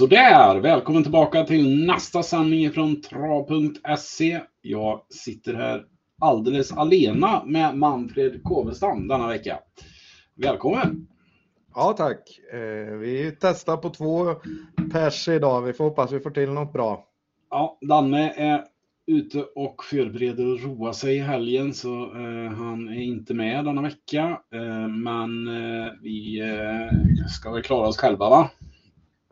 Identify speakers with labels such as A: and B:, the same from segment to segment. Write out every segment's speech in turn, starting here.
A: Sådär, välkommen tillbaka till nästa sändning från trav.se. Jag sitter här alldeles alena med Manfred Kåvestam denna vecka. Välkommen!
B: Ja tack. Eh, vi testar på två pers idag. Vi får hoppas vi får till något bra.
A: Ja, Danne är ute och förbereder att roa sig i helgen så eh, han är inte med denna vecka. Eh, men eh, vi eh, ska väl klara oss själva va?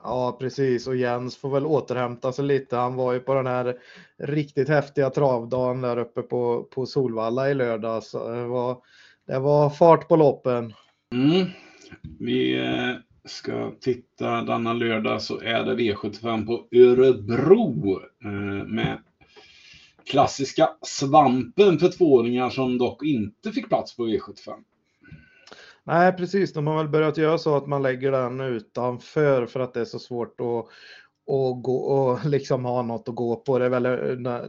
B: Ja, precis. Och Jens får väl återhämta sig lite. Han var ju på den här riktigt häftiga travdagen där uppe på, på Solvalla i lördags. Det var, det var fart på loppen.
A: Mm. Vi eh, ska titta denna lördag så är det V75 på Örebro eh, med klassiska svampen för tvååringar som dock inte fick plats på V75.
B: Nej, precis. De har väl börjat göra så att man lägger den utanför för att det är så svårt att och, gå, och liksom ha något att gå på. Det är, väl,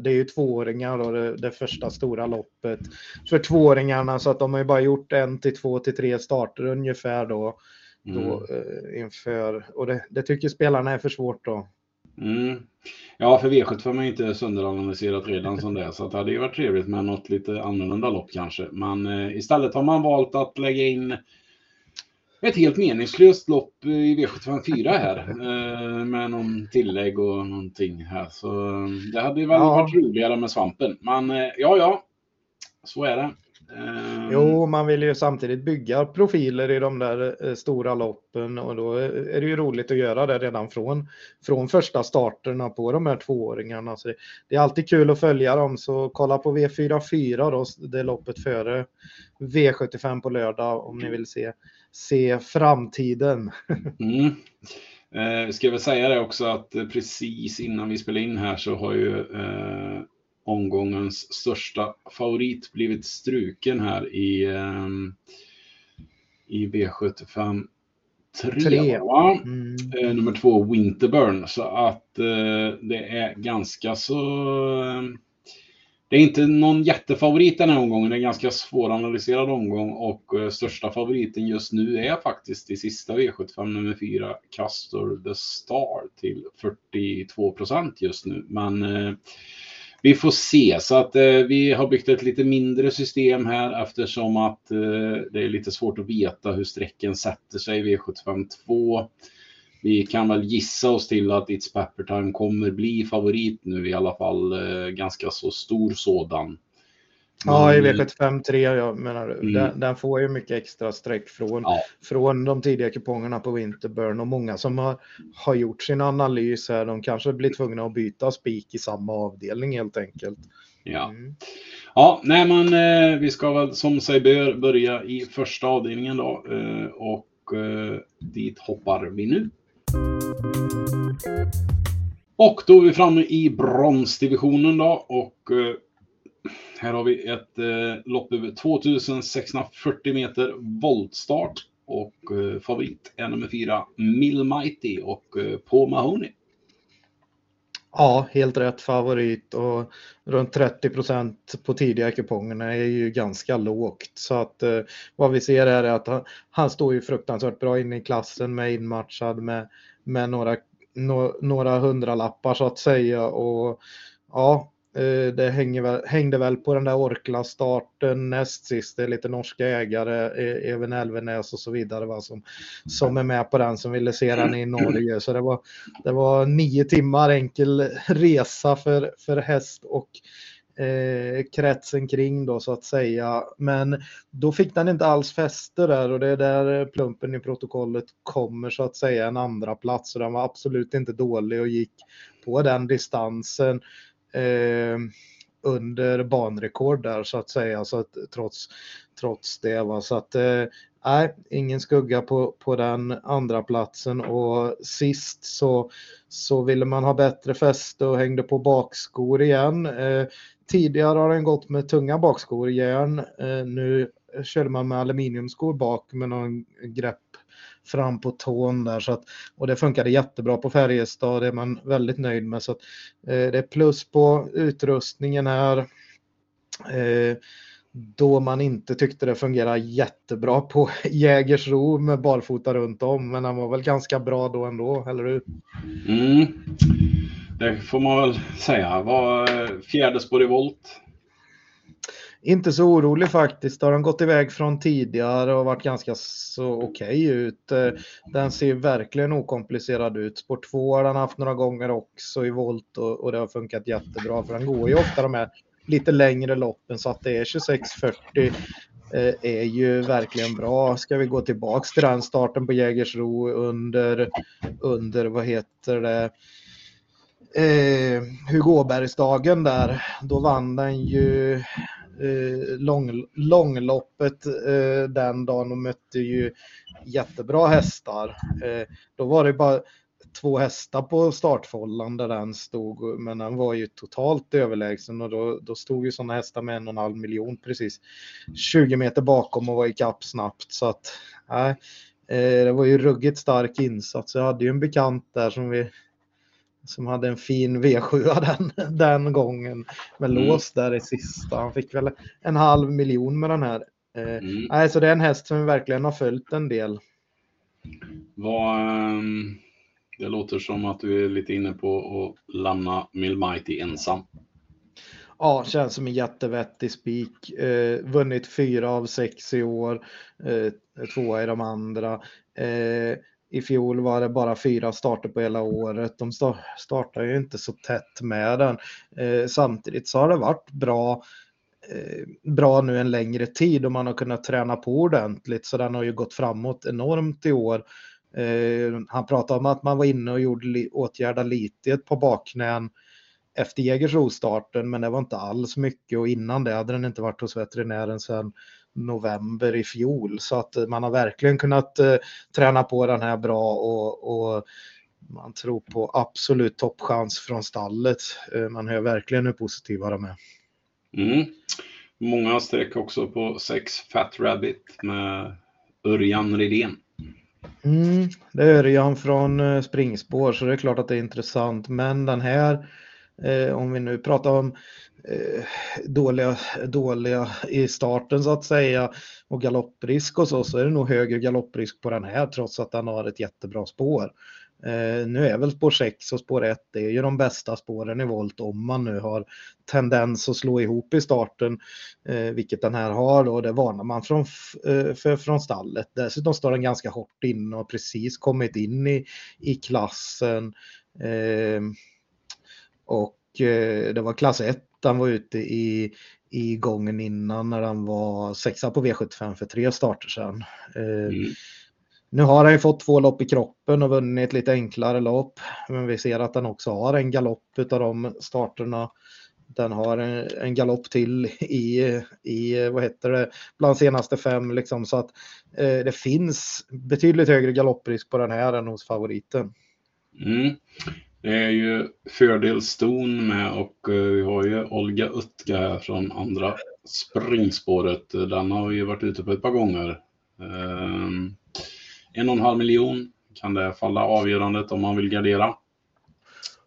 B: det är ju tvååringar då, det, det första stora loppet för tvååringarna så att de har ju bara gjort en till två till tre starter ungefär då. Mm. då eh, inför, och det, det, tycker spelarna är för svårt då.
A: Mm. Ja, för V75 är inte sönderanalyserat redan som det är, så det hade ju varit trevligt med något lite annorlunda lopp kanske. Men eh, istället har man valt att lägga in ett helt meningslöst lopp i V754 här eh, med någon tillägg och någonting här. Så eh, det hade väl ja. varit roligare med svampen. Men eh, ja, ja, så är det.
B: Ehm. Jo, man vill ju samtidigt bygga profiler i de där eh, stora loppen och då är det ju roligt att göra det redan från, från första starterna på de här tvååringarna. Så det är alltid kul att följa dem, så kolla på V44 då, det loppet före V75 på lördag om ni vill se, se framtiden.
A: Mm. Eh, ska väl säga det också att precis innan vi spelar in här så har ju eh, omgångens största favorit blivit struken här i, um, i V75 3. tre. Mm. Eh, nummer två Winterburn. Så att eh, det är ganska så... Eh, det är inte någon jättefavorit den här omgången. Det är en ganska svåranalyserad omgång och eh, största favoriten just nu är faktiskt i sista V75 nummer 4 Castor the Star till 42 procent just nu. Men vi får se. Så att eh, vi har byggt ett lite mindre system här eftersom att eh, det är lite svårt att veta hur strecken sätter sig i V75 2. Vi kan väl gissa oss till att It's Pepper Time kommer bli favorit nu i alla fall. Eh, ganska så stor sådan.
B: Ja, i V75 3, jag menar, mm. den, den, får ju mycket extra streck från, ja. från de tidiga kupongerna på Winterburn och många som har, har gjort sin analys här, de kanske blir tvungna att byta spik i samma avdelning helt enkelt.
A: Ja, mm. ja nej men eh, vi ska väl som sig bör börja i första avdelningen då eh, och eh, dit hoppar vi nu. Och då är vi framme i bronsdivisionen då och eh, här har vi ett eh, lopp över 2640 meter voltstart och eh, favorit är nummer fyra Millmighty och eh, Paul Mahoney.
B: Ja, helt rätt favorit och runt 30 procent på tidiga kupongerna är ju ganska lågt. Så att eh, vad vi ser här är att han, han står ju fruktansvärt bra inne i klassen med inmatchad med, med några, no, några hundralappar så att säga. Och ja, Eh, det hänger väl, hängde väl på den där Orkla-starten näst sist. Det är lite norska ägare, e-, Even även Elvenäs och så vidare va, som, som är med på den som ville se den i Norge. Så det var, det var nio timmar enkel resa för, för häst och eh, kretsen kring då så att säga. Men då fick den inte alls fäste där och det är där plumpen i protokollet kommer så att säga en andra plats. Så den var absolut inte dålig och gick på den distansen Ehm, under banrekord där så att säga. Så att, trots, trots det. Va? Så att eh, nej, ingen skugga på, på den andra platsen och sist så, så ville man ha bättre fäste och hängde på bakskor igen. Eh, tidigare har den gått med tunga bakskor, järn. Eh, nu körde man med aluminiumskor bak med någon grepp fram på tån där. Så att, och det funkade jättebra på Färjestad, det är man väldigt nöjd med. Så att, eh, det är plus på utrustningen här. Eh, då man inte tyckte det fungerade jättebra på Jägersro med barfota runt om. Men han var väl ganska bra då ändå, eller hur?
A: Mm. Det får man väl säga. Var eh, fjärde spår i volt.
B: Inte så orolig faktiskt. Har den gått iväg från tidigare och varit ganska så okej okay ut. Eh, den ser verkligen okomplicerad ut. Spår 2 har den haft några gånger också i volt och, och det har funkat jättebra för den går ju ofta de här lite längre loppen så att det är 2640 eh, är ju verkligen bra. Ska vi gå tillbaks till den starten på Jägersro under, under vad heter det, eh, Hugo Åbergsdagen där, då vann den ju eh, lång, långloppet eh, den dagen och mötte ju jättebra hästar. Eh, då var det bara två hästar på startfållan där den stod, men den var ju totalt överlägsen och då, då stod ju sådana hästar med en och en halv miljon precis 20 meter bakom och var ikapp snabbt så att nej, eh, det var ju ruggigt stark insats. Jag hade ju en bekant där som vi som hade en fin V7 den, den gången med mm. lås där i sista. Han fick väl en halv miljon med den här. Eh, mm. Nej, så det är en häst som verkligen har följt en del.
A: Vad, ehm, det låter som att du är lite inne på att lämna Milmighty ensam.
B: Ja, känns som en jättevettig spik. Eh, vunnit fyra av sex i år, eh, tvåa i de andra. Eh, i fjol var det bara fyra starter på hela året. De startar ju inte så tätt med den. Eh, samtidigt så har det varit bra eh, bra nu en längre tid och man har kunnat träna på ordentligt så den har ju gått framåt enormt i år. Eh, han pratade om att man var inne och gjorde åtgärda lite på bakknän efter Jägersro-starten, men det var inte alls mycket och innan det hade den inte varit hos veterinären sen november i fjol. Så att man har verkligen kunnat eh, träna på den här bra och, och man tror på absolut toppchans från stallet. Eh, man hör verkligen hur positiva de är.
A: Mm. Många streck också på sex Fat Rabbit med Örjan Rydén.
B: Mm, det är Örjan från eh, springspår så det är klart att det är intressant. Men den här, eh, om vi nu pratar om eh, Eh, dåliga, dåliga i starten så att säga och galopprisk och så, så är det nog högre galopprisk på den här trots att den har ett jättebra spår. Eh, nu är väl spår 6 och spår 1 det är ju de bästa spåren i volt om man nu har tendens att slå ihop i starten, eh, vilket den här har och det varnar man från, eh, för, från stallet. Dessutom står den ganska hårt in och precis kommit in i, i klassen. Eh, och eh, det var klass 1 han var ute i, i gången innan när han var sexa på V75 för tre starter sedan. Eh, mm. Nu har han ju fått två lopp i kroppen och vunnit lite enklare lopp. Men vi ser att han också har en galopp utav de starterna. Den har en, en galopp till i, i, vad heter det, bland senaste fem liksom. Så att eh, det finns betydligt högre galopprisk på den här än hos favoriten.
A: Mm. Det är ju fördel Ston med och eh, vi har ju Olga Utka här från andra springspåret. Den har ju varit ute på ett par gånger. Ehm, en och en halv miljon kan det falla avgörandet om man vill gardera.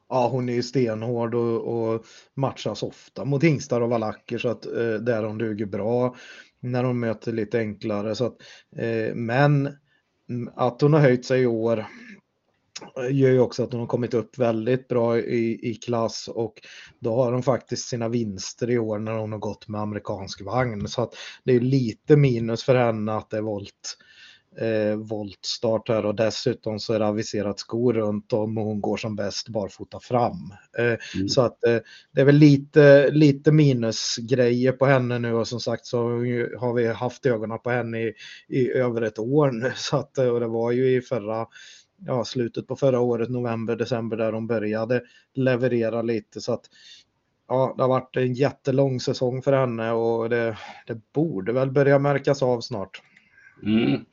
B: Ja, hon är ju stenhård och, och matchas ofta mot hingstar och valacker så att eh, där hon duger bra när hon möter lite enklare. Så att, eh, men att hon har höjt sig i år gör ju också att hon har kommit upp väldigt bra i, i klass och då har hon faktiskt sina vinster i år när hon har gått med amerikansk vagn. Så att det är lite minus för henne att det är volt eh, voltstart här och dessutom så är det aviserat skor runt om och hon går som bäst barfota fram. Eh, mm. Så att eh, det är väl lite, lite minusgrejer på henne nu och som sagt så har vi haft ögonen på henne i, i över ett år nu. Så att, och det var ju i förra ja, slutet på förra året, november, december där de började leverera lite så att ja, det har varit en jättelång säsong för henne och det, det borde väl börja märkas av snart.
A: Mm.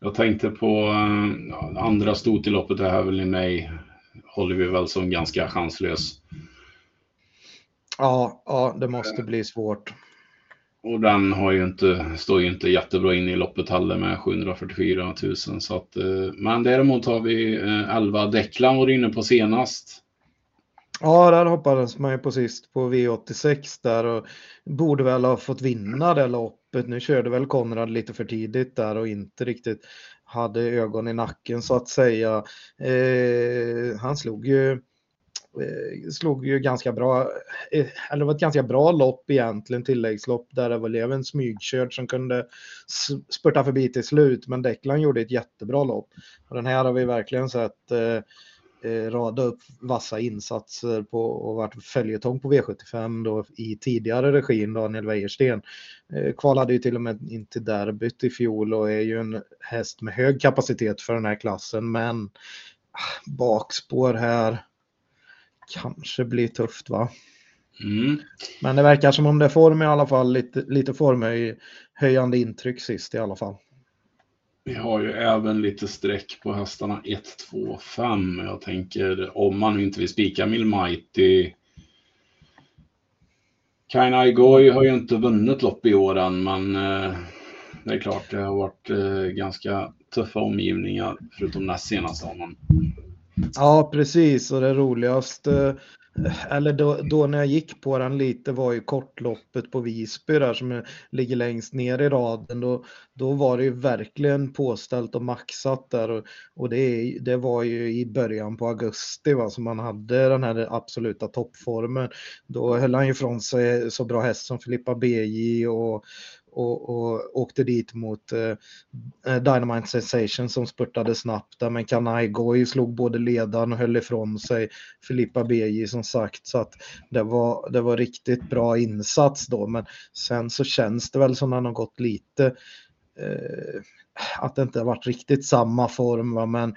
A: Jag tänkte på äh, andra stot i loppet, det här väl i mig, håller vi väl som ganska chanslös.
B: Ja, ja, det måste bli svårt.
A: Och den har ju inte, står ju inte jättebra in i loppet heller med 744 000. Så att, eh, men däremot har vi eh, 11 Declan var inne på senast.
B: Ja, där hoppades man ju på sist på V86 där och borde väl ha fått vinna det loppet. Nu körde väl Konrad lite för tidigt där och inte riktigt hade ögon i nacken så att säga. Eh, han slog ju, Eh, slog ju ganska bra, eh, eller det var ett ganska bra lopp egentligen, tilläggslopp där det var en smygkörd som kunde spurta förbi till slut, men Declan gjorde ett jättebra lopp. Och den här har vi verkligen sett eh, eh, rada upp vassa insatser på och varit följetong på V75 då i tidigare regin, Daniel Wäjersten. Eh, kvalade ju till och med in till derbyt i fjol och är ju en häst med hög kapacitet för den här klassen, men ah, bakspår här kanske blir tufft va? Mm. Men det verkar som om det är form i alla fall, lite, lite formhöjande intryck sist i alla fall.
A: Vi har ju även lite streck på hästarna 1, 2, 5. Jag tänker om man nu inte vill spika Milmighty. Kainai Goy har ju inte vunnit lopp i år än, men eh, det är klart det har varit eh, ganska tuffa omgivningar förutom näst senaste honom. Mm.
B: Ja, precis. Och det roligaste eller då, då, när jag gick på den lite var ju kortloppet på Visby där som ligger längst ner i raden. Då, då var det ju verkligen påställt och maxat där och, och det, det var ju i början på augusti va, som man hade den här absoluta toppformen. Då höll han ju ifrån sig så bra häst som Filippa BJ och, och, och åkte dit mot eh, eh, Dynamite Sensation som spurtade snabbt där, men Kanai Goy slog både ledaren och höll ifrån sig Filippa Beji som sagt, så att det var, det var riktigt bra insats då, men sen så känns det väl som att har gått lite eh, att det inte har varit riktigt samma form, va? men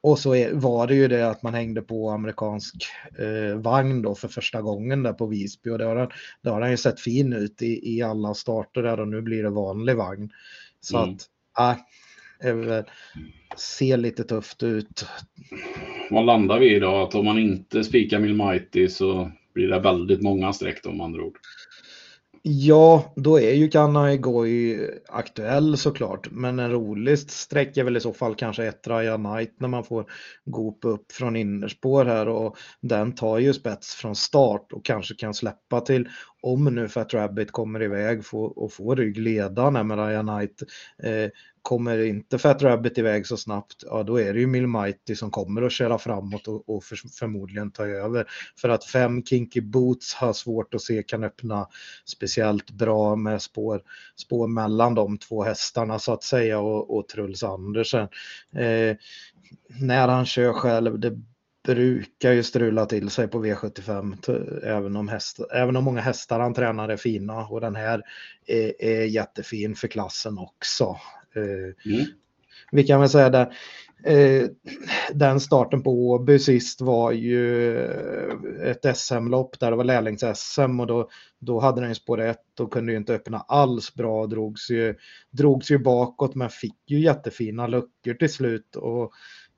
B: och så är, var det ju det att man hängde på amerikansk eh, vagn då för första gången där på Visby och det har, det har han ju sett fin ut i, i alla starter där och nu blir det vanlig vagn. Så mm. att, äh, ser lite tufft ut.
A: Vad landar vi i då? Att om man inte spikar Milmighty så blir det väldigt många streck om andra ord.
B: Ja, då är ju Kanai Goi aktuell såklart, men en rolig sträck är väl i så fall kanske ett Raya Knight när man får Goop upp från innerspår här och den tar ju spets från start och kanske kan släppa till om nu Fat Rabbit kommer iväg och får ryggledaren med Ryan Knight eh, kommer inte Fat Rabbit iväg så snabbt, ja då är det ju Milmighty som kommer att köra framåt och, och för, förmodligen ta över. För att fem Kinky Boots har svårt att se kan öppna speciellt bra med spår, spår mellan de två hästarna så att säga och, och Truls Andersen. Eh, när han kör själv, det brukar ju strula till sig på V75 även om, häst, även om många hästar han tränar är fina och den här är, är jättefin för klassen också. Eh, mm. Vi kan väl säga där, eh, den starten på Åby sist var ju ett SM-lopp där det var lärlings-SM och då, då hade den ju spår 1 och kunde ju inte öppna alls bra, drogs ju, drogs ju bakåt men fick ju jättefina luckor till slut och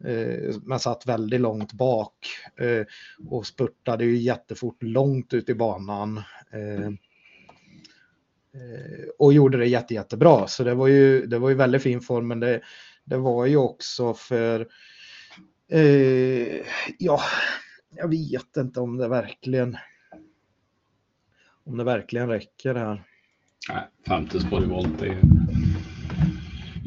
B: Eh, man men satt väldigt långt bak eh, och spurtade ju jättefort långt ut i banan. Eh, och gjorde det jätte, jättebra. Så det var ju, det var ju väldigt fin form, men det, det var ju också för... Eh, ja, jag vet inte om det verkligen... Om det verkligen räcker här.
A: Nej, femte spår i volt är,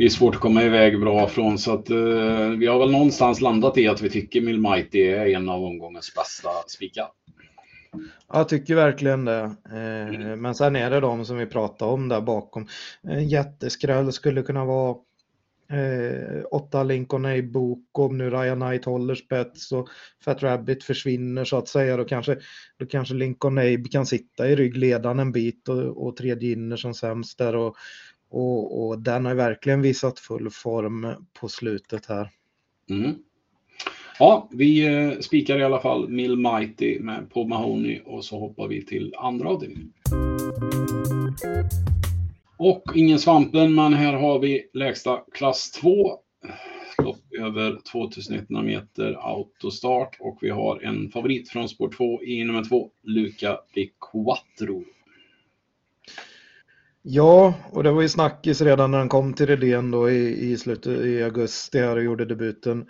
A: är svårt att komma iväg bra från. Så att eh, vi har väl någonstans landat i att vi tycker Milmighty är en av omgångens bästa spikar.
B: Jag tycker verkligen det. Eh, men sen är det de som vi pratade om där bakom. En jätteskräll skulle kunna vara eh, åtta Lincoln A bok om nu Ryan Knight håller spets och Fat Rabbit försvinner så att säga. Då kanske, då kanske Lincoln Abe kan sitta i ryggledaren en bit och, och tredje inner som sämst där. Och, och, och den har verkligen visat full form på slutet här. Mm.
A: Ja, vi eh, spikar i alla fall Mill Mighty med på Mahoney och så hoppar vi till andra avdelningen. Och ingen svampen, men här har vi lägsta klass 2. Lopp över 2100 meter autostart och vi har en favorit från spår 2 i nummer 2, Luca Di Quattro.
B: Ja, och det var ju snackis redan när han kom till Redén då i, i slutet i augusti här och gjorde debuten.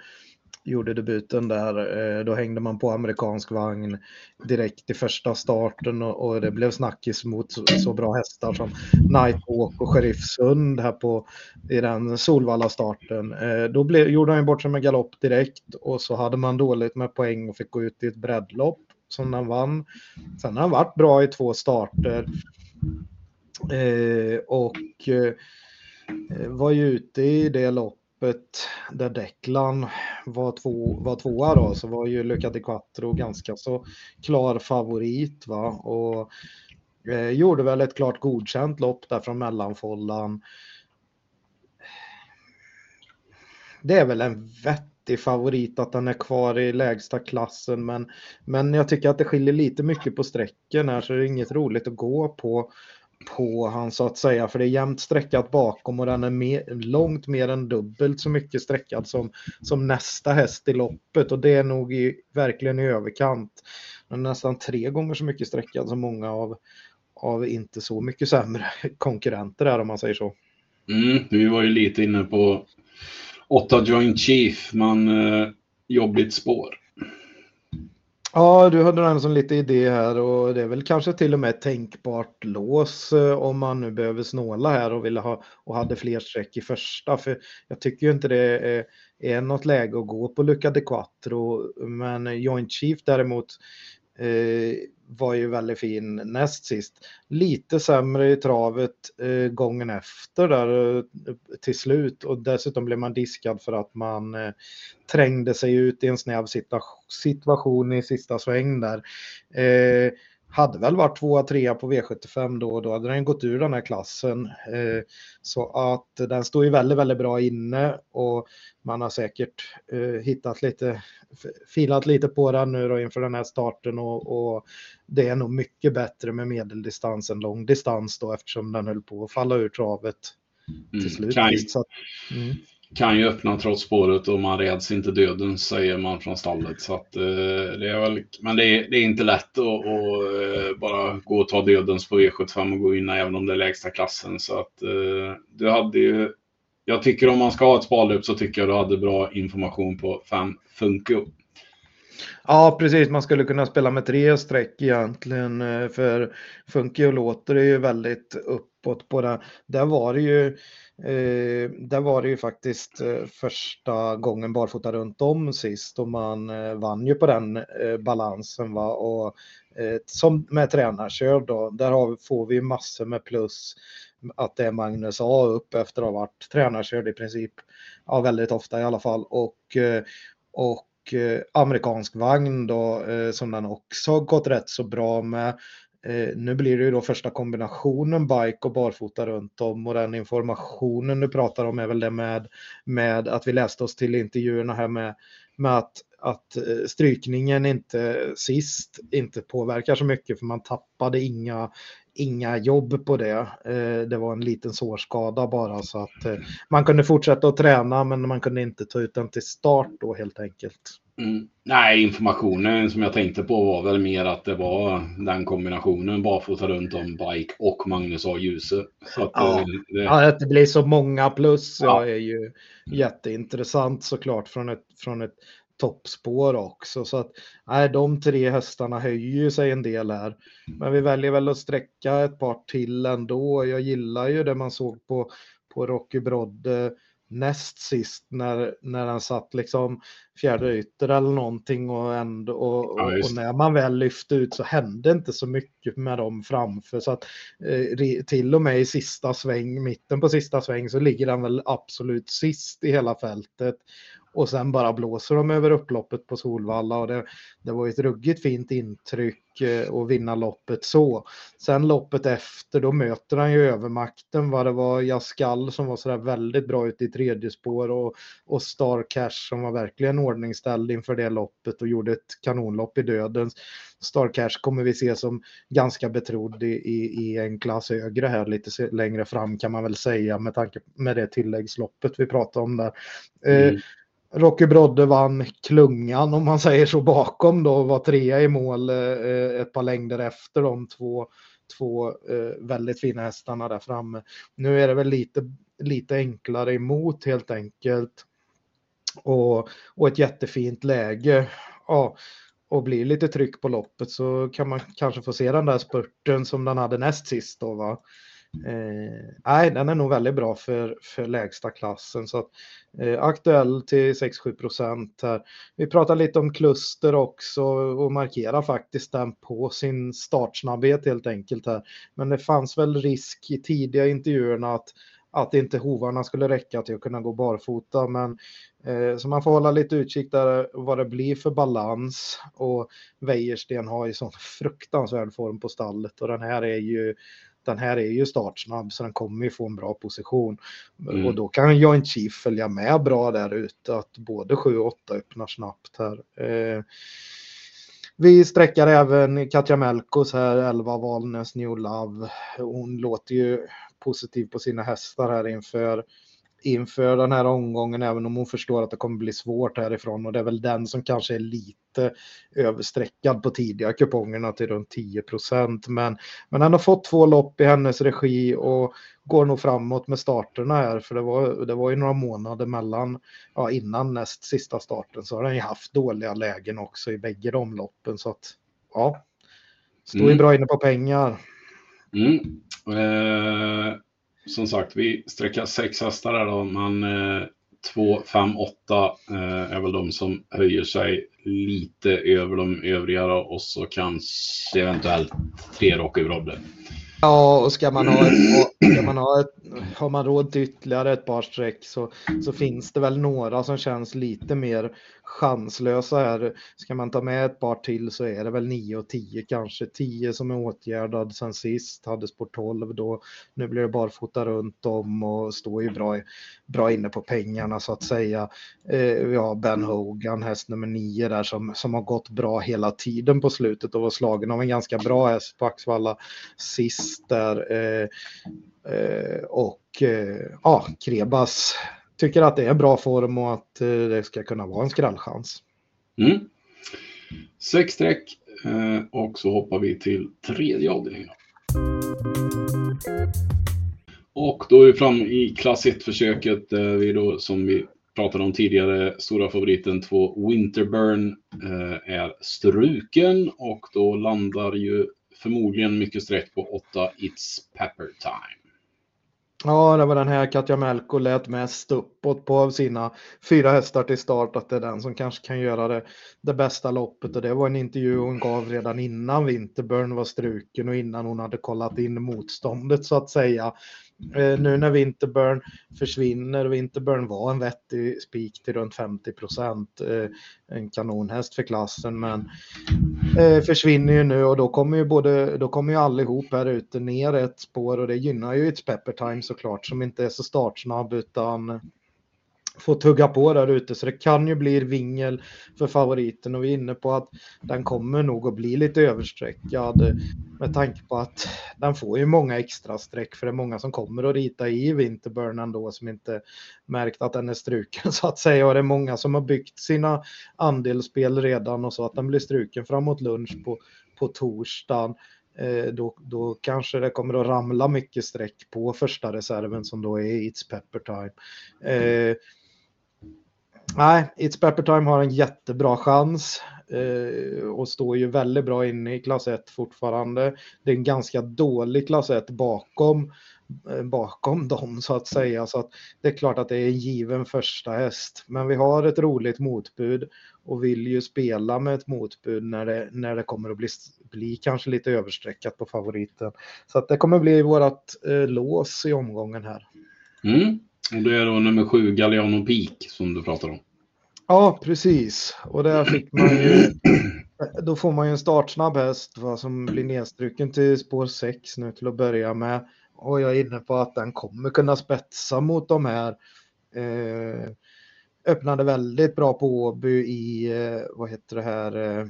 B: gjorde debuten där. Eh, då hängde man på amerikansk vagn direkt i första starten och, och det blev snackis mot så, så, bra hästar som Nighthawk och Sheriff Sund här på i den Solvalla-starten. Eh, då blev, gjorde han bort sig med galopp direkt och så hade man dåligt med poäng och fick gå ut i ett breddlopp som han vann. Sen har han varit bra i två starter. Eh, och eh, var ju ute i det loppet där Declan var, två, var tvåa då, så var ju Luca di Quattro ganska så klar favorit. Va? Och eh, gjorde väl ett klart godkänt lopp där från mellanfållan. Det är väl en vettig favorit att den är kvar i lägsta klassen, men, men jag tycker att det skiljer lite mycket på sträcken här, så det är inget roligt att gå på på han så att säga, för det är jämnt sträckat bakom och den är mer, långt mer än dubbelt så mycket sträckad som, som nästa häst i loppet och det är nog i, verkligen i överkant. Den är nästan tre gånger så mycket sträckad som många av, av inte så mycket sämre konkurrenter är om man säger så.
A: Mm, vi var ju lite inne på åtta Joint Chief, men eh, jobbigt spår.
B: Ja, du hade en som lite idé här och det är väl kanske till och med tänkbart lås eh, om man nu behöver snåla här och ville ha och hade fler streck i första. För jag tycker ju inte det är, är något läge att gå på Luca de Quattro. Men Joint Chief däremot Eh, var ju väldigt fin näst sist. Lite sämre i travet eh, gången efter där eh, till slut och dessutom blev man diskad för att man eh, trängde sig ut i en snäv situation i sista sväng där. Eh, hade väl varit tvåa, trea på V75 då och då hade den gått ur den här klassen. Eh, så att den står ju väldigt, väldigt bra inne och man har säkert eh, hittat lite, filat lite på den nu då inför den här starten och, och det är nog mycket bättre med medeldistans än långdistans då eftersom den höll på att falla ur travet till mm, slut.
A: Mm, mm kan ju öppna trots spåret och man räds inte döden säger man från stallet. Så att, eh, det är väl, men det är, det är inte lätt att, att eh, bara gå och ta dödens på V75 och gå in även om det är lägsta klassen. Så att eh, du hade ju, jag tycker om man ska ha ett sparlöp så tycker jag du hade bra information på 5 Funko.
B: Ja, precis. Man skulle kunna spela med tre streck egentligen. Eh, för för Funkio låter är ju väldigt uppåt på det. Där var det ju Eh, där var det ju faktiskt eh, första gången barfota runt om sist och man eh, vann ju på den balansen. Va? Och, eh, som med tränarkör då, där har, får vi massor med plus att det är Magnus A upp efter att ha varit tränarkörd i princip, ja väldigt ofta i alla fall. Och, och och eh, amerikansk vagn då eh, som den också gått rätt så bra med. Eh, nu blir det ju då första kombinationen bike och barfota runt om och den informationen du pratar om är väl det med, med att vi läste oss till intervjuerna här med, med att, att strykningen inte sist inte påverkar så mycket för man tappade inga, inga jobb på det. Eh, det var en liten sårskada bara så att eh, man kunde fortsätta att träna men man kunde inte ta ut den till start då helt enkelt.
A: Mm. Nej, informationen som jag tänkte på var väl mer att det var den kombinationen barfota runt om bike och Magnus A. Djuse.
B: ja. Eh, det... ja, att det blir så många plus ja. är ju jätteintressant såklart från ett, från ett toppspår också. Så att nej, de tre hästarna höjer ju sig en del här. Men vi väljer väl att sträcka ett par till ändå. Jag gillar ju det man såg på, på Rocky Brodde näst sist när, när han satt liksom fjärde ytter eller någonting och, ändå, och, ja, och, när man väl lyfte ut så hände inte så mycket med dem framför så att eh, till och med i sista sväng, mitten på sista sväng så ligger han väl absolut sist i hela fältet och sen bara blåser de över upploppet på Solvalla och det, det var ett ruggigt fint intryck eh, att vinna loppet så. Sen loppet efter då möter han ju övermakten vad det var Jaskall som var sådär väldigt bra ute i tredje spår och, och Star Cash som var verkligen ordningställd inför det loppet och gjorde ett kanonlopp i dödens. Star Cash kommer vi se som ganska betrodd i, i, i, en klass högre här lite längre fram kan man väl säga med tanke med det tilläggsloppet vi pratade om där. Eh, mm. Eh, Rocky Brodde vann klungan om man säger så bakom då och var trea i mål eh, ett par längder efter de två, två eh, väldigt fina hästarna där framme. Nu är det väl lite, lite enklare emot helt enkelt. och, och ett jättefint läge. Ja, och blir lite tryck på loppet så kan man kanske få se den där spurten som den hade näst sist då va. Eh, nej, den är nog väldigt bra för, för lägsta klassen. Så att, eh, aktuell till 6-7 procent här. Vi pratar lite om kluster också och markerar faktiskt den på sin startsnabbhet helt enkelt här. Men det fanns väl risk i tidiga intervjuerna att att inte hovarna skulle räcka till att kunna gå barfota. Men, eh, så man får hålla lite utkik där vad det blir för balans. Och Wäjersten har ju sån fruktansvärd form på stallet och den här är ju den här är ju startsnabb så den kommer ju få en bra position. Mm. Och då kan Joint Chief följa med bra där ute, att både 7 och 8 öppnar snabbt här. Eh, vi sträckar även Katja Melkos här, 11 Valnäs New Love. Hon låter ju positiv på sina hästar här inför inför den här omgången, även om hon förstår att det kommer bli svårt härifrån. Och det är väl den som kanske är lite överstreckad på tidiga kupongerna till runt 10 procent. Men, men han har fått två lopp i hennes regi och går nog framåt med starterna här. För det var, det var ju några månader mellan, ja, innan näst sista starten så har han ju haft dåliga lägen också i bägge de loppen. Så att, ja, står ju mm. bra inne på pengar.
A: Mm. Eh, som sagt, vi sträcker sex hästar där då, men eh, 2, 5, 8 är väl de som höjer sig lite över de övriga då, och så kanske eventuellt tre Rocky Robbe.
B: Ja, och ska man ha ett, ska man ha ett, har man råd till ytterligare ett par streck så, så finns det väl några som känns lite mer chanslösa här. Ska man ta med ett par till så är det väl 9 och 10 kanske. 10 som är åtgärdad sen sist, hade spår 12 då. Nu blir det barfota runt om och står ju bra, bra inne på pengarna så att säga. Eh, vi har Ben Hogan, häst nummer 9 där som, som har gått bra hela tiden på slutet och var slagen av en ganska bra häst på Axvalla sist där. Eh, Eh, och eh, ja, Krebas tycker att det är bra form och att eh, det ska kunna vara en skrällchans.
A: Mm. Sex streck och så hoppar vi till tredje avdelningen. Och då är vi fram i klass 1-försöket. Vi då, som vi pratade om tidigare, stora favoriten 2 Winterburn är struken och då landar ju förmodligen mycket streck på 8 It's Pepper Time.
B: Ja, det var den här Katja Melko lät mest uppåt på sina fyra hästar till start att det är den som kanske kan göra det, det bästa loppet och det var en intervju hon gav redan innan Winterburn var struken och innan hon hade kollat in motståndet så att säga. Eh, nu när Winterburn försvinner, Winterburn var en vettig spik till runt 50 procent, eh, en kanonhäst för klassen, men Mm. eh, försvinner ju nu och då kommer ju både, då kommer ju allihop här ute ner ett spår och det gynnar ju ett Pepper Time såklart som inte är så startsnabb utan få tugga på där ute så det kan ju bli vingel för favoriten och vi är inne på att den kommer nog att bli lite överstreckad eh, med tanke på att den får ju många extra streck för det är många som kommer att rita i Winterburn ändå som inte märkt att den är struken så att säga och det är många som har byggt sina andelsspel redan och så att den blir struken framåt lunch på, på torsdagen eh, då, då kanske det kommer att ramla mycket streck på första reserven som då är It's Pepper Time. Eh, Nej, It's Pepper Time har en jättebra chans eh, och står ju väldigt bra inne i klass 1 fortfarande. Det är en ganska dålig klass 1 bakom, eh, bakom dem så att säga. Så att det är klart att det är en given första häst. Men vi har ett roligt motbud och vill ju spela med ett motbud när det, när det kommer att bli, bli kanske lite överstreckat på favoriten. Så att det kommer bli vårt eh, lås i omgången här.
A: Mm. Och det är då nummer sju, Galliano Peak, som du pratar om.
B: Ja, precis. Och där fick man ju... Då får man ju en startsnabb häst va, som blir nedstruken till spår 6 nu till att börja med. Och jag är inne på att den kommer kunna spetsa mot de här. Eh, öppnade väldigt bra på Åby i, eh, vad heter det här, eh,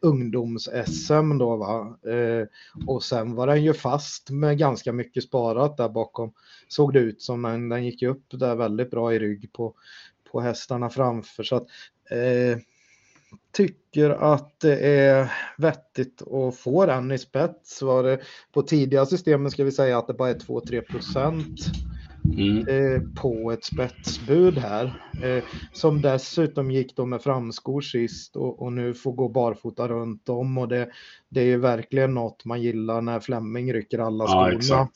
B: ungdoms-SM då va. Eh, och sen var den ju fast med ganska mycket sparat där bakom. Såg det ut som den, den gick upp där väldigt bra i rygg på, på hästarna framför. Så att, eh, tycker att det är vettigt att få den i spets. Var det, på tidiga systemen ska vi säga att det bara är 2-3 procent mm. eh, på ett spetsbud här. Eh, som dessutom gick då med framskor sist och, och, nu får gå barfota runt om och det, det är ju verkligen något man gillar när Flemming rycker alla skorna ja,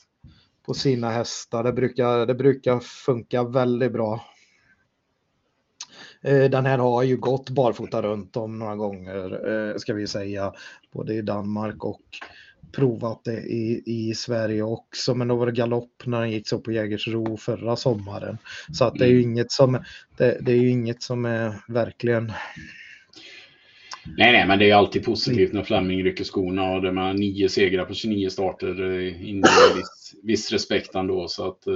B: på sina hästar. Det brukar, det brukar funka väldigt bra. Eh, den här har ju gått barfota runt om några gånger, eh, ska vi säga, både i Danmark och provat det i, i Sverige också, men då var det galopp när den gick så på Jägersro förra sommaren. Så att det är ju mm. inget som, det, det är ju inget som är verkligen
A: Nej, nej, men det är alltid positivt när Fleming rycker skorna och det med nio segrar på 29 starter inger viss, viss respekt ändå. Så att, eh,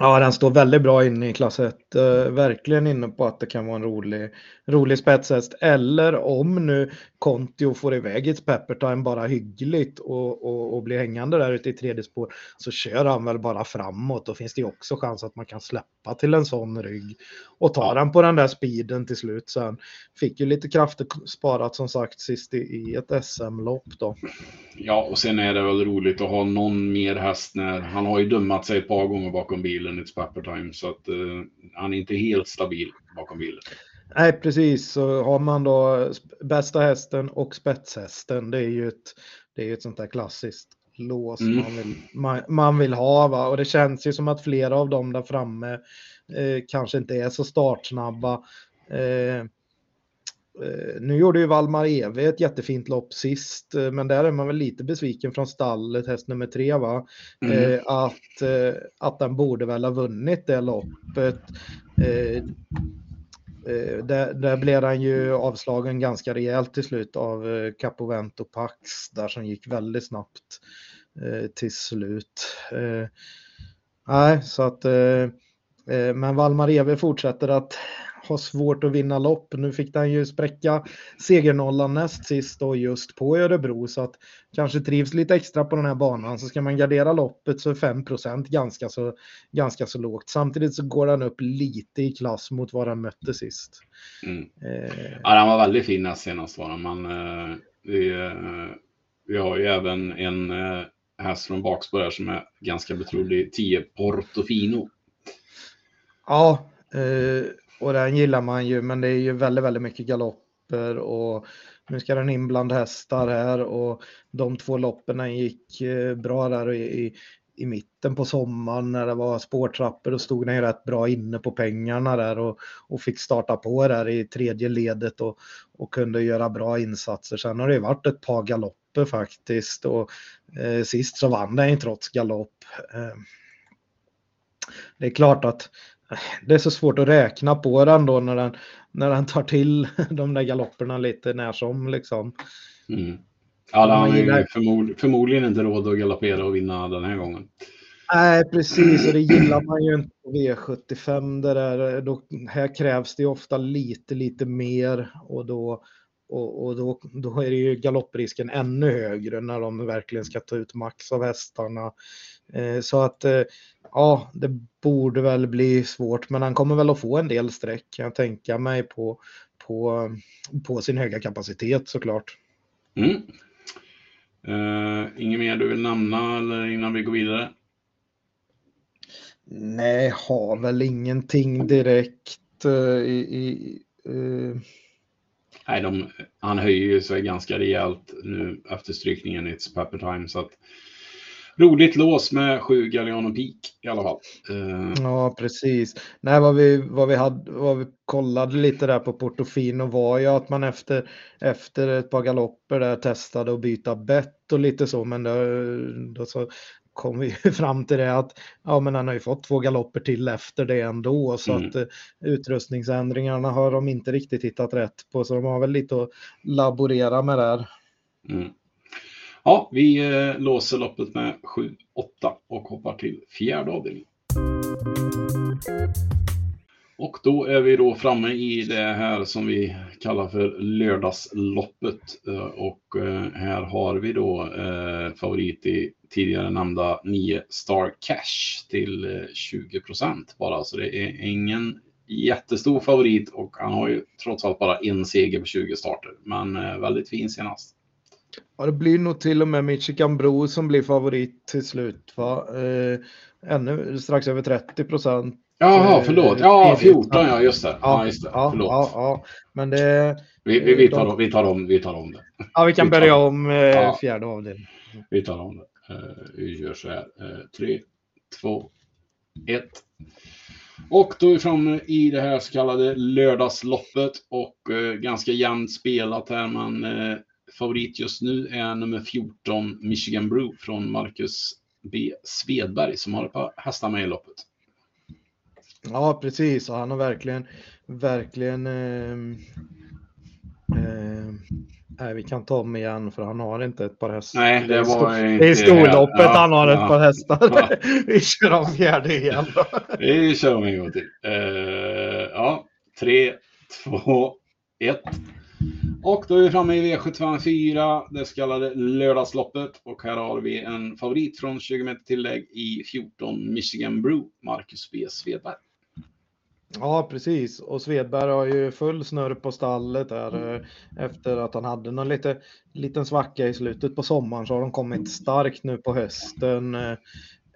B: Ja, den står väldigt bra inne i klass 1. Uh, eh, verkligen inne på att det kan vara en rolig, rolig spetshäst. Eller om nu Kontio får iväg ett Peppertime bara hyggligt och, och, och blir hängande där ute i tredje spår så kör han väl bara framåt. Då finns det också chans att man kan släppa till en sån rygg och ta den på den där speeden till slut. Sen fick ju lite krafter sparat som sagt sist i, i ett SM-lopp då.
A: Ja, och sen är det väl roligt att ha någon mer häst när han har ju dummat sig ett par gånger bakom bilen i ett Peppertime så att uh, han är inte helt stabil bakom bilen.
B: Nej, precis. Så har man då bästa hästen och spetshästen, det är ju ett, det är ett sånt där klassiskt lås mm. man, vill, man, man, vill ha. Va? Och det känns ju som att flera av dem där framme eh, kanske inte är så startsnabba. Eh, eh nu gjorde ju Valmar Eve ett jättefint lopp sist, eh, men där är man väl lite besviken från stallet, häst nummer tre, va? Mm. Eh, att, att den borde väl ha vunnit det loppet. Eh, där, där blev han ju avslagen ganska rejält till slut av eh, Capovento Pax där som gick väldigt snabbt eh, till slut. Eh, nej, så att men Valmar Eve fortsätter att har svårt att vinna lopp. Nu fick han ju spräcka segernollan näst sist och just på Örebro så att kanske trivs lite extra på den här banan så ska man gardera loppet så är 5 ganska så, ganska så lågt. Samtidigt så går han upp lite i klass mot vad han mötte sist.
A: Mm. Eh. Ja, han var väldigt fin näst senast var han, eh, vi, eh, vi har ju även en eh, häst från bakspår här som är ganska betrodd i 10 Portofino.
B: Ja, eh, och den gillar man ju, men det är ju väldigt, väldigt mycket galopper och nu ska den in bland hästar här och de två loppen gick eh, bra där i, i mitten på sommaren när det var spårtrappor och stod den ju rätt bra inne på pengarna där och, och fick starta på där i tredje ledet och, och kunde göra bra insatser. Sen har det ju varit ett par galopper faktiskt och eh, sist så vann den ju trots galopp. Eh, det är klart att det är så svårt att räkna på den då när den, när den tar till de där galopperna lite när som liksom.
A: Mm. Ja, han har ju förmod, förmodligen inte råd att galoppera och vinna den här gången.
B: Nej, precis, och det gillar man ju inte på V75. Det där. Då, här krävs det ofta lite, lite mer och då, och, och då, då är det ju galopprisken ännu högre när de verkligen ska ta ut max av hästarna. Eh, så att eh, ja, det borde väl bli svårt, men han kommer väl att få en del streck kan jag tänka mig på, på, på sin höga kapacitet såklart.
A: Mm. Uh, inget mer du vill nämna eller innan vi går vidare?
B: Nej, har väl ingenting direkt uh, i, i uh...
A: Nej, de, han höjer ju sig ganska rejält nu efter strykningen i It's Pepper Time så att roligt lås med sju Galliano Peak i alla fall.
B: Uh... Ja, precis. Nej, vad vi, vad, vi hade, vad vi kollade lite där på Portofino var ju att man efter, efter ett par galopper där testade att byta bett och lite så, men då, då så kom vi fram till det att ja, men han har ju fått två galopper till efter det ändå så mm. att uh, utrustningsändringarna har de inte riktigt hittat rätt på så de har väl lite att laborera med där.
A: Mm. Ja, vi eh, låser loppet med 7-8 och hoppar till fjärde avdelningen. Och då är vi då framme i det här som vi kallar för lördagsloppet. Eh, och eh, här har vi då favorit i tidigare nämnda 9 Star Cash till 20 procent bara. Så det är ingen jättestor favorit och han har ju trots allt bara en seger på 20 starter. Men väldigt fin senast.
B: Ja, det blir nog till och med Michigan Bro som blir favorit till slut. Va? Eh, ännu strax över 30 procent.
A: Jaha, förlåt. Ja, 14 ja, just det. Ja, just det.
B: Ja,
A: förlåt.
B: ja, ja. Men det...
A: Vi, vi, vi, tar, om- vi, tar om, vi tar om det.
B: Ja, vi kan
A: vi
B: börja om eh, fjärde avdelningen.
A: Vi tar om det. Eh, vi gör så här. Eh, tre, två, ett. Och då är vi framme i det här så kallade lördagsloppet och eh, ganska jämnt spelat här. Eh, favorit just nu är nummer 14 Michigan Brew från Marcus B. Svedberg som har ett par hästar med i loppet.
B: Ja, precis. Han har verkligen, verkligen... ehm, ehm, nej, vi kan ta om igen för han har inte ett par hästar.
A: Nej, det var inte
B: Det är storloppet
A: Ja,
B: han har ett
A: ja,
B: par hästar.
A: ja.
B: vi kör om fjärde igen då.
A: Vi kör om en gång till. Eh, ja, tre, två, ett. Och då är vi framme i V754, det så kallade lördagsloppet. Och här har vi en favorit från 20 meter tillägg i 14 Michigan Brew, Marcus B. Svedberg.
B: Ja, precis. Och Svedberg har ju full snurr på stallet där eh, efter att han hade någon lite, liten svacka i slutet på sommaren så har de kommit starkt nu på hösten.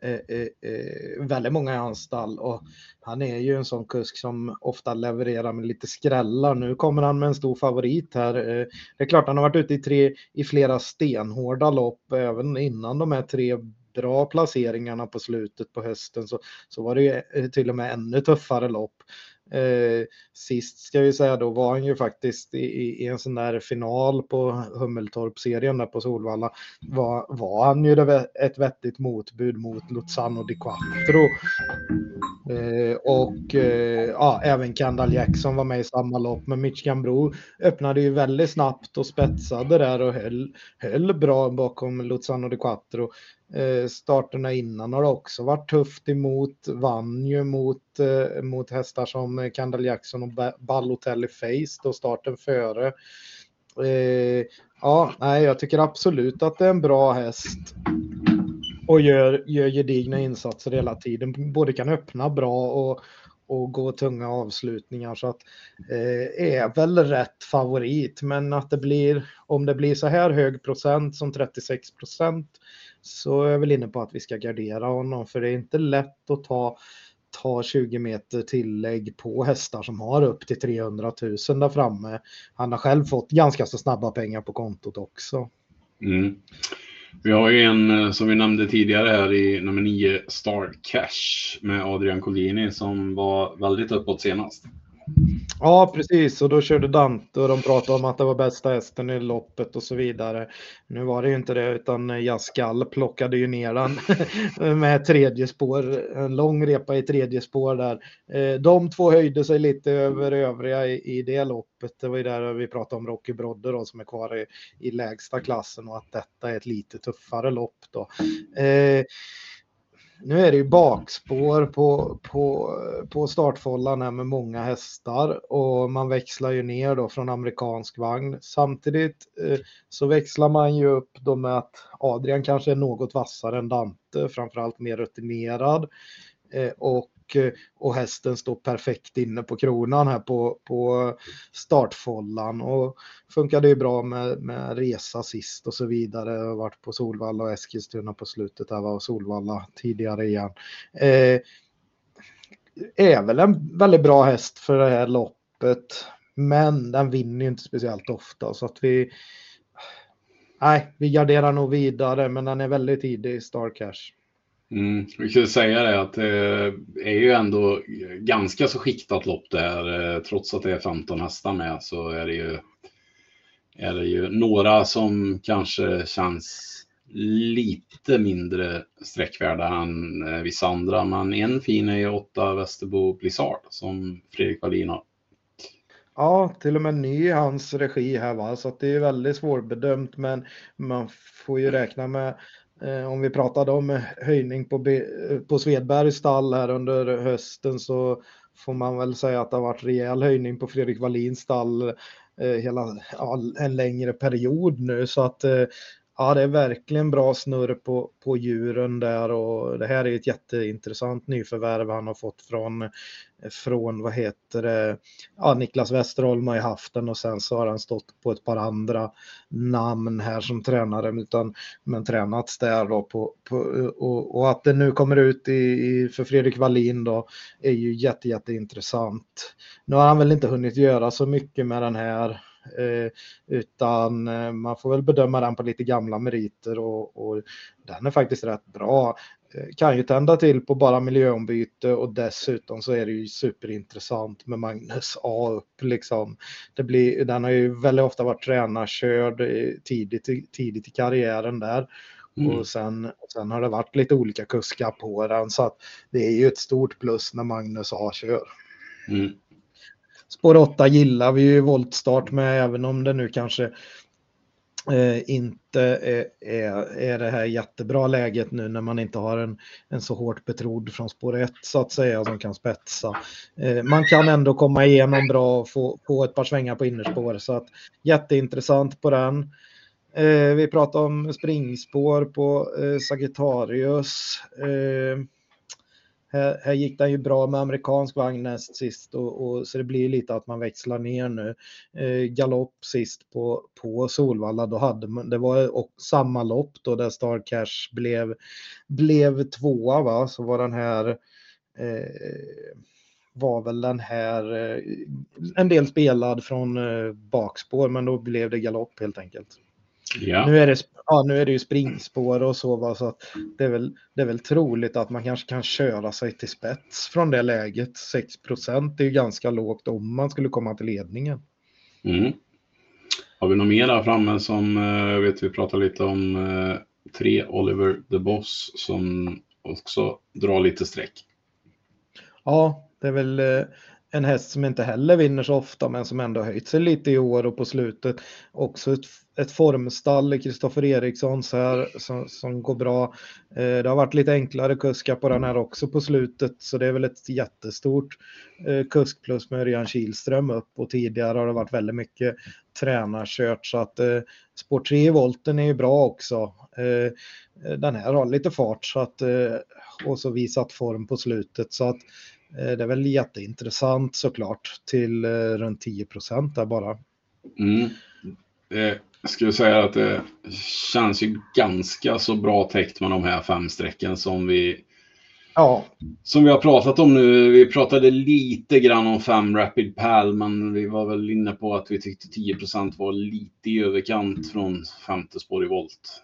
B: Eh, eh, eh, väldigt många i hans stall och han är ju en sån kusk som ofta levererar med lite skrällar. Nu kommer han med en stor favorit här. Eh, det är klart han har varit ute i, tre, i flera stenhårda lopp även innan de här tre bra placeringarna på slutet på hösten så, så var det ju eh, till och med ännu tuffare lopp. Eh, sist ska vi säga då var han ju faktiskt i, i, en sån där final på Hummeltorp-serien där på Solvalla var, var han ju det, ett vettigt motbud mot Luzano di Quattro. Eh, och eh, ja, även Kendall Jackson var med i samma lopp men Mitch Bro öppnade ju väldigt snabbt och spetsade där och höll, höll bra bakom Luzano di Quattro. Eh, starterna innan har också varit tufft emot, vann ju mot, eh, mot hästar som eh, Kandal Jackson och Ballotelli Face då starten före. Eh, ja, nej, jag tycker absolut att det är en bra häst och gör, gör gedigna insatser hela tiden. Både kan öppna bra och, och gå tunga avslutningar så att eh, är väl rätt favorit. Men att det blir, om det blir så här hög procent som 36 procent så är jag väl inne på att vi ska gardera honom för det är inte lätt att ta ta 20 meter tillägg på hästar som har upp till 300 000 där framme. Han har själv fått ganska så snabba pengar på kontot också.
A: Mm. Vi har ju en eh, som vi nämnde tidigare här i nummer 9, Star Cash med Adrian Collini som var väldigt uppåt senast.
B: Ja, precis. Och då körde Dante och de pratade om att det var bästa hästen i loppet och så vidare. Nu var det ju inte det, utan Jaskall plockade ju ner den med tredje spår, en lång repa i tredje spår där. Eh, de två höjde sig lite över övriga i, i det loppet. Det var ju där vi pratade om Rocky Brodde då, som är kvar i, i lägsta klassen och att detta är ett lite tuffare lopp då. Eh, nu är det ju bakspår på, på, på startfållan här med många hästar och man växlar ju ner då från amerikansk vagn. Samtidigt eh, så växlar man ju upp då med att Adrian kanske är något vassare än Dante, framförallt mer rutinerad. Eh, och, Eh, och hästen står perfekt inne på kronan här på, på startfållan och funkade ju bra med, med resa sist och så vidare. Jag har varit på Solvalla och Eskilstuna på slutet här var Solvalla tidigare igen. Eh, är väl en väldigt bra häst för det här loppet. Men den vinner ju inte speciellt ofta så att vi Nej, vi garderar nog vidare men den är väldigt tidig i Star Cash.
A: Mm. Vi skulle säga det att det är ju ändå ganska så skiktat lopp det här. Eh, trots att det är 15 hästar med så är det ju, är det ju några som kanske känns lite mindre sträckvärda än eh, vissa andra. Men en fin är ju 8 Västerbo Blizzard som Fredrik Wallin har.
B: Ja, till och med ny i hans regi här va, så att det är väldigt svårbedömt men man får ju räkna med Eh, om vi pratade om eh, höjning på, eh, på Svedbergs stall här under hösten så får man väl säga att det har varit rejäl höjning på Fredrik Wallins stall hela en längre period nu. Så att ja, det är verkligen bra snurr på, på djuren där och det här är ett jätteintressant nyförvärv han har fått från, från vad heter det, ja, Niklas Westerholm har ju haft den och sen så har han stått på ett par andra namn här som tränare utan, men tränats där då på, på och, och, att det nu kommer ut i, i, för Fredrik Wallin då är ju jätte, jätteintressant. Nu har han väl inte hunnit göra så mycket med den här utan eh, man får väl bedöma den på lite gamla meriter och, och den är faktiskt rätt bra. Eh, kan ju tända till på bara miljöombyte och dessutom så är det ju superintressant med Magnus A upp liksom. Det blir, den har ju väldigt ofta varit tränarkörd tidigt, tidigt i karriären där. Mm. Och sen, sen har det varit lite olika kuskar på den så att det är ju ett stort plus när Magnus A kör. Mm. Spår 8 gillar vi ju voltstart med även om det nu kanske eh, inte är, är, är det här jättebra läget nu när man inte har en, en så hårt betrodd från spår 1 så att säga som kan spetsa. Eh, man kan ändå komma igenom bra och få, få ett par svängar på innerspår så att jätteintressant på den. Eh, vi pratar om springspår på eh, Sagittarius. Eh, här, här gick den ju bra med amerikansk vagn näst sist och, och, så det blir lite att man växlar ner nu. Eh, galopp sist på, på Solvalla, då hade man, det var och, samma lopp då där Star Cash blev, blev tvåa va, så var den här eh, var väl den här eh, en del spelad från eh, bakspår men då blev det galopp helt enkelt. Ja. Nu, är det, ja, nu är det ju springspår och så, va, så att det, är väl, det är väl troligt att man kanske kan köra sig till spets från det läget. 6% är ju ganska lågt om man skulle komma till ledningen.
A: Mm. Har vi något mer där framme som, jag eh, vet vi pratade lite om eh, tre Oliver the Boss som också drar lite streck.
B: Ja, det är väl eh, en häst som inte heller vinner så ofta men som ändå höjt sig lite i år och på slutet också ett, ett formstall i Kristoffer Erikssons här som, som går bra. Eh, det har varit lite enklare kuskar på den här också på slutet så det är väl ett jättestort eh, kuskplus med Örjan Kihlström upp och tidigare har det varit väldigt mycket tränarkört så att eh, Spår 3 i volten är ju bra också. Eh, eh, den här har lite fart så att, eh, och så visat form på slutet så att Eh, det är väl jätteintressant såklart till eh, runt 10 procent där bara.
A: Mm. Eh, jag skulle säga att det känns ju ganska så bra täckt med de här fem strecken som vi Ja. Som vi har pratat om nu, vi pratade lite grann om fem Rapid Pal, men vi var väl inne på att vi tyckte 10% var lite i överkant från femte spår i volt.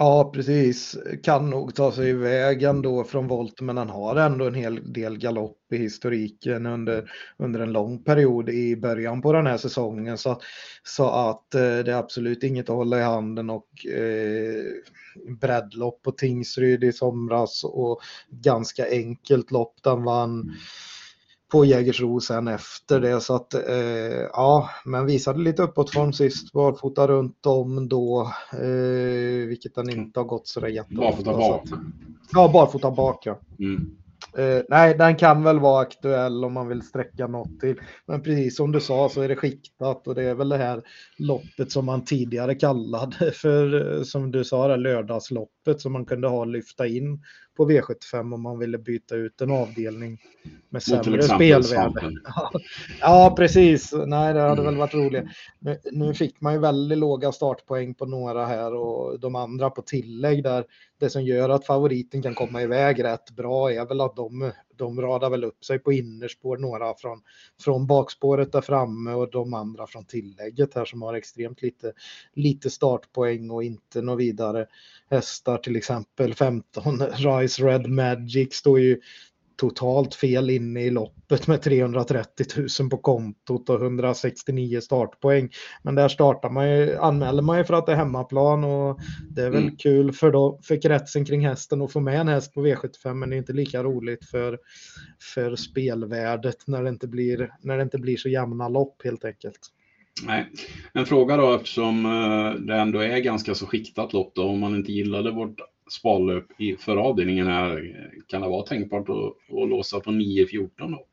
B: Ja, precis. Kan nog ta sig iväg ändå från volt, men han har ändå en hel del galopp i historiken under, under en lång period i början på den här säsongen. Så, så att eh, det är absolut inget att hålla i handen och eh, breddlopp på Tingsryd i somras och ganska enkelt lopp. Den vann mm på Jägersro sen efter det. Så att eh, ja, men visade lite uppåtform sist, barfota runt om då, eh, vilket den inte har gått så där jätteofta.
A: Barfota bak?
B: ja, barfota bak ja. Mm. Eh, nej, den kan väl vara aktuell om man vill sträcka något till. Men precis som du sa så är det skiktat och det är väl det här loppet som man tidigare kallade för, eh, som du sa, det lördagsloppet som man kunde ha lyfta in på V75 om man ville byta ut en avdelning med sämre spelvärde. ja, precis. Nej, det hade väl varit roligt. Nu fick man ju väldigt låga startpoäng på några här och de andra på tillägg där. Det som gör att favoriten kan komma iväg rätt bra är väl att de, de radar väl upp sig på innerspår, några från, från bakspåret där framme och de andra från tillägget här som har extremt lite, lite startpoäng och inte något vidare. Hästar, till exempel 15 Rise Red Magic står ju totalt fel inne i loppet med 330 000 på kontot och 169 startpoäng. Men där startar man ju, anmäler man ju för att det är hemmaplan och det är väl mm. kul för, då, för kretsen kring hästen att få med en häst på V75 men det är inte lika roligt för, för spelvärdet när det, inte blir, när det inte blir så jämna lopp helt enkelt.
A: Nej. En fråga då eftersom eh, det ändå är ganska så skiktat lopp då, om man inte gillade vårt spallöp i förra avdelningen här, kan det vara tänkbart att, att låsa på 9-14 då?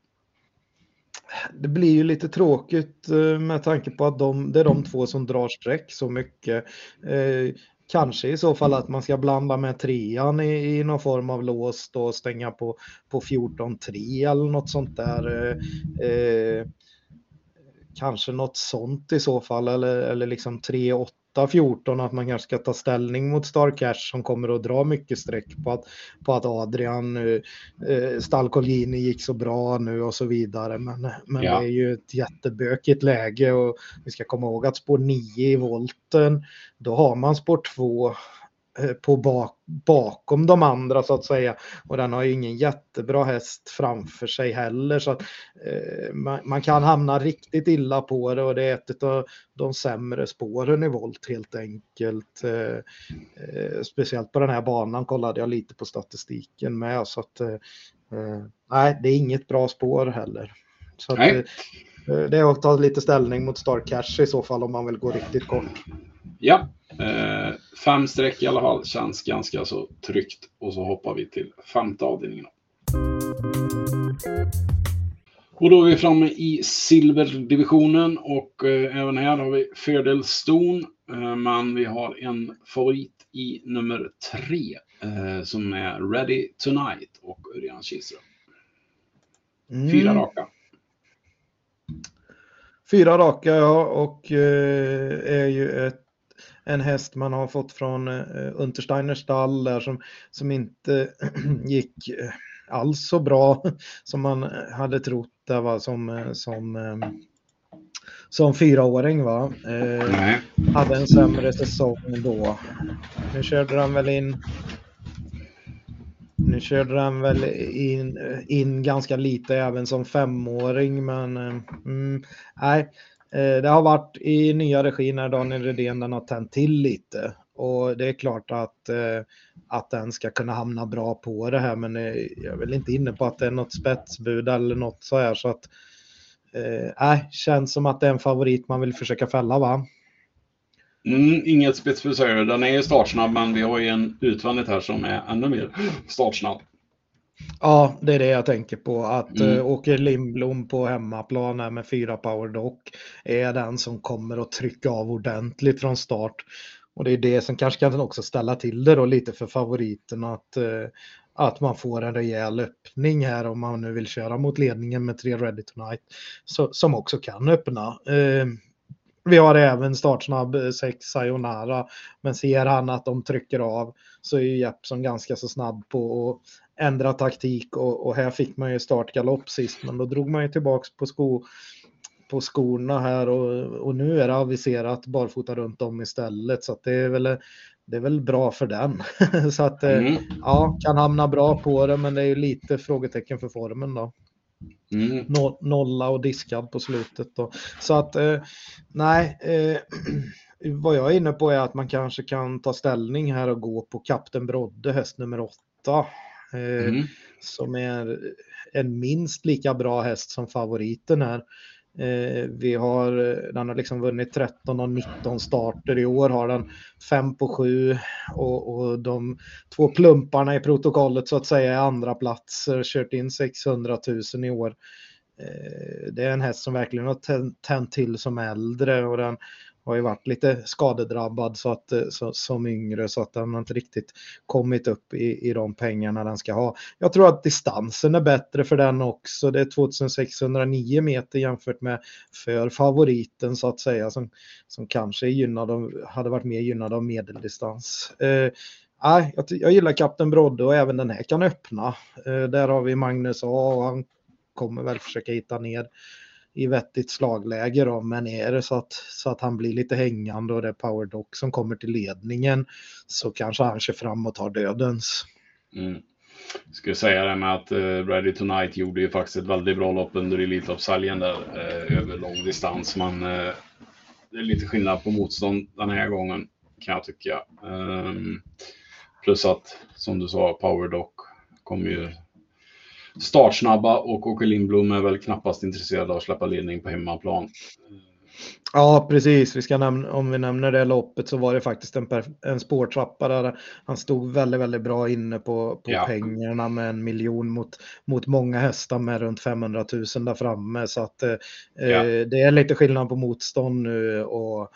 B: Det blir ju lite tråkigt eh, med tanke på att de, det är de två som drar streck så mycket. Eh, kanske i så fall att man ska blanda med trean i, i någon form av lås och stänga på, på 14-3 eller något sånt där. Eh, eh, kanske något sånt i så fall eller, eller liksom 3-8 14 att man kanske ska ta ställning mot Star Cash som kommer att dra mycket streck på att, på att Adrian, eh, Stalcolini gick så bra nu och så vidare. Men, men ja. det är ju ett jättebökigt läge och vi ska komma ihåg att spår 9 i volten, då har man spår 2 Eh, på bak, bakom de andra så att säga. Och den har ju ingen jättebra häst framför sig heller. Så att, eh, man, man, kan hamna riktigt illa på det och det är ett av de sämre spåren i volt helt enkelt. Eh, eh, speciellt på den här banan kollade jag lite på statistiken med. Så att, eh, eh, nej, det är inget bra spår heller. Så att, det är att ta lite ställning mot Star Cash i så fall om man vill gå riktigt kort.
A: Ja, eh, fem streck i alla fall känns ganska så tryggt. Och så hoppar vi till femte avdelningen. Och då är vi framme i silverdivisionen och eh, även här har vi fördel Ston. Eh, men vi har en favorit i nummer tre eh, som är Ready Tonight och Örjan Kihlström. Fyra mm. raka.
B: Fyra raka ja och eh, är ju ett en häst man har fått från eh, Untersteiners stall där som, som inte gick eh, alls så bra som man hade trott det var som, eh, som, som fyraåring va. Eh, hade en sämre säsong då. Nu körde han väl in nu körde han väl in, in ganska lite även som femåring men mm, nej, Eh, Eh, det har varit i nya regi när Daniel Redén den har tänt till lite och det är klart att, eh, att den ska kunna hamna bra på det här men eh, jag är väl inte inne på att det är något spetsbud eller något så här så att nej, äh, känns som att det är en favorit man vill försöka fälla va?
A: Mm, inget spetsbud säger. Den är ju startsnabb men vi har ju en utvändigt här som är ännu mer startsnabb.
B: Ja, det är det jag tänker på. Att mm. uh, Åke Lindblom på hemmaplan här med fyra power dock är den som kommer att trycka av ordentligt från start. Och det är det som kanske kan också ställa till det då lite för favoriten att, uh, att man får en rejäl öppning här om man nu vill köra mot ledningen med tre ready tonight. Så, som också kan öppna. Uh, vi har även startsnabb 6 Sayonara. Men ser han att de trycker av så är ju Jeppson ganska så snabb på att ändra taktik och, och här fick man ju startgalopp sist men då drog man ju tillbaks på, sko, på skorna här och, och nu är det aviserat barfota runt om istället så att det är väl det är väl bra för den. så att eh, mm. ja, kan hamna bra på det men det är ju lite frågetecken för formen då. Mm. nolla och diskad på slutet då. Så att eh, nej, eh, vad jag är inne på är att man kanske kan ta ställning här och gå på Kapten Brodde, häst nummer åtta. Eh, mm. Som är en minst lika bra häst som favoriten här. Eh, vi har, eh, den har liksom vunnit 13 av 19 starter. I år har den 5 på 7 och, och de två plumparna i protokollet så att säga är andra plats. Eh, kört in 600 000 i år. Det är en häst som verkligen har tänt till som äldre och den har ju varit lite skadedrabbad så att, eh, så, som yngre så att den har inte riktigt kommit upp i, i de pengarna den ska ha. Jag tror att distansen är bättre för den också. Det är 2609 meter jämfört med för favoriten så att säga som, som kanske är gynnad av, hade varit mer gynnad av medeldistans. Eh, Nej, jag, jag gillar Kapten Brodde och även den här kan öppna. Eh, där har vi Magnus A och han kommer väl försöka hitta ner i vettigt slagläge då, men är det så att, så att han blir lite hängande och det är Power Dock som kommer till ledningen så kanske han kör fram och tar dödens.
A: Mm. Jag skulle säga det med att uh, Ready Tonight gjorde ju faktiskt ett väldigt bra lopp under Elitloppshelgen där uh, över lång distans. Men uh, det är lite skillnad på motstånd den här gången kan jag tycka. Um, plus att som du sa, Power Dock kommer ju startsnabba och Åke Lindblom är väl knappast intresserad av att släppa ledning på hemmaplan.
B: Ja, precis. Vi ska nämna, om vi nämner det loppet så var det faktiskt en, en spårtrappa där han stod väldigt, väldigt bra inne på, på ja. pengarna med en miljon mot, mot många hästar med runt 500 000 där framme. Så att eh, ja. det är lite skillnad på motstånd nu och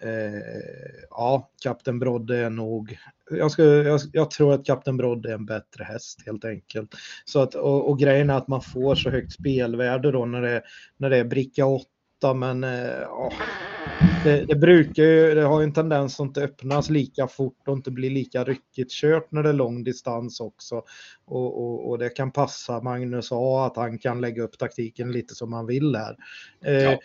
B: eh, ja, Kapten Brodde är nog, jag, ska, jag, jag, tror att Kapten Brodde är en bättre häst helt enkelt. Så att, och, och grejen är att man får så högt spelvärde då när det, när det är bricka 8 men eh, det, det, brukar ju, det har ju en tendens att inte öppnas lika fort och inte bli lika ryckigt kört när det är lång distans också. Och, och, och det kan passa Magnus A att han kan lägga upp taktiken lite som han vill här. Eh, ja.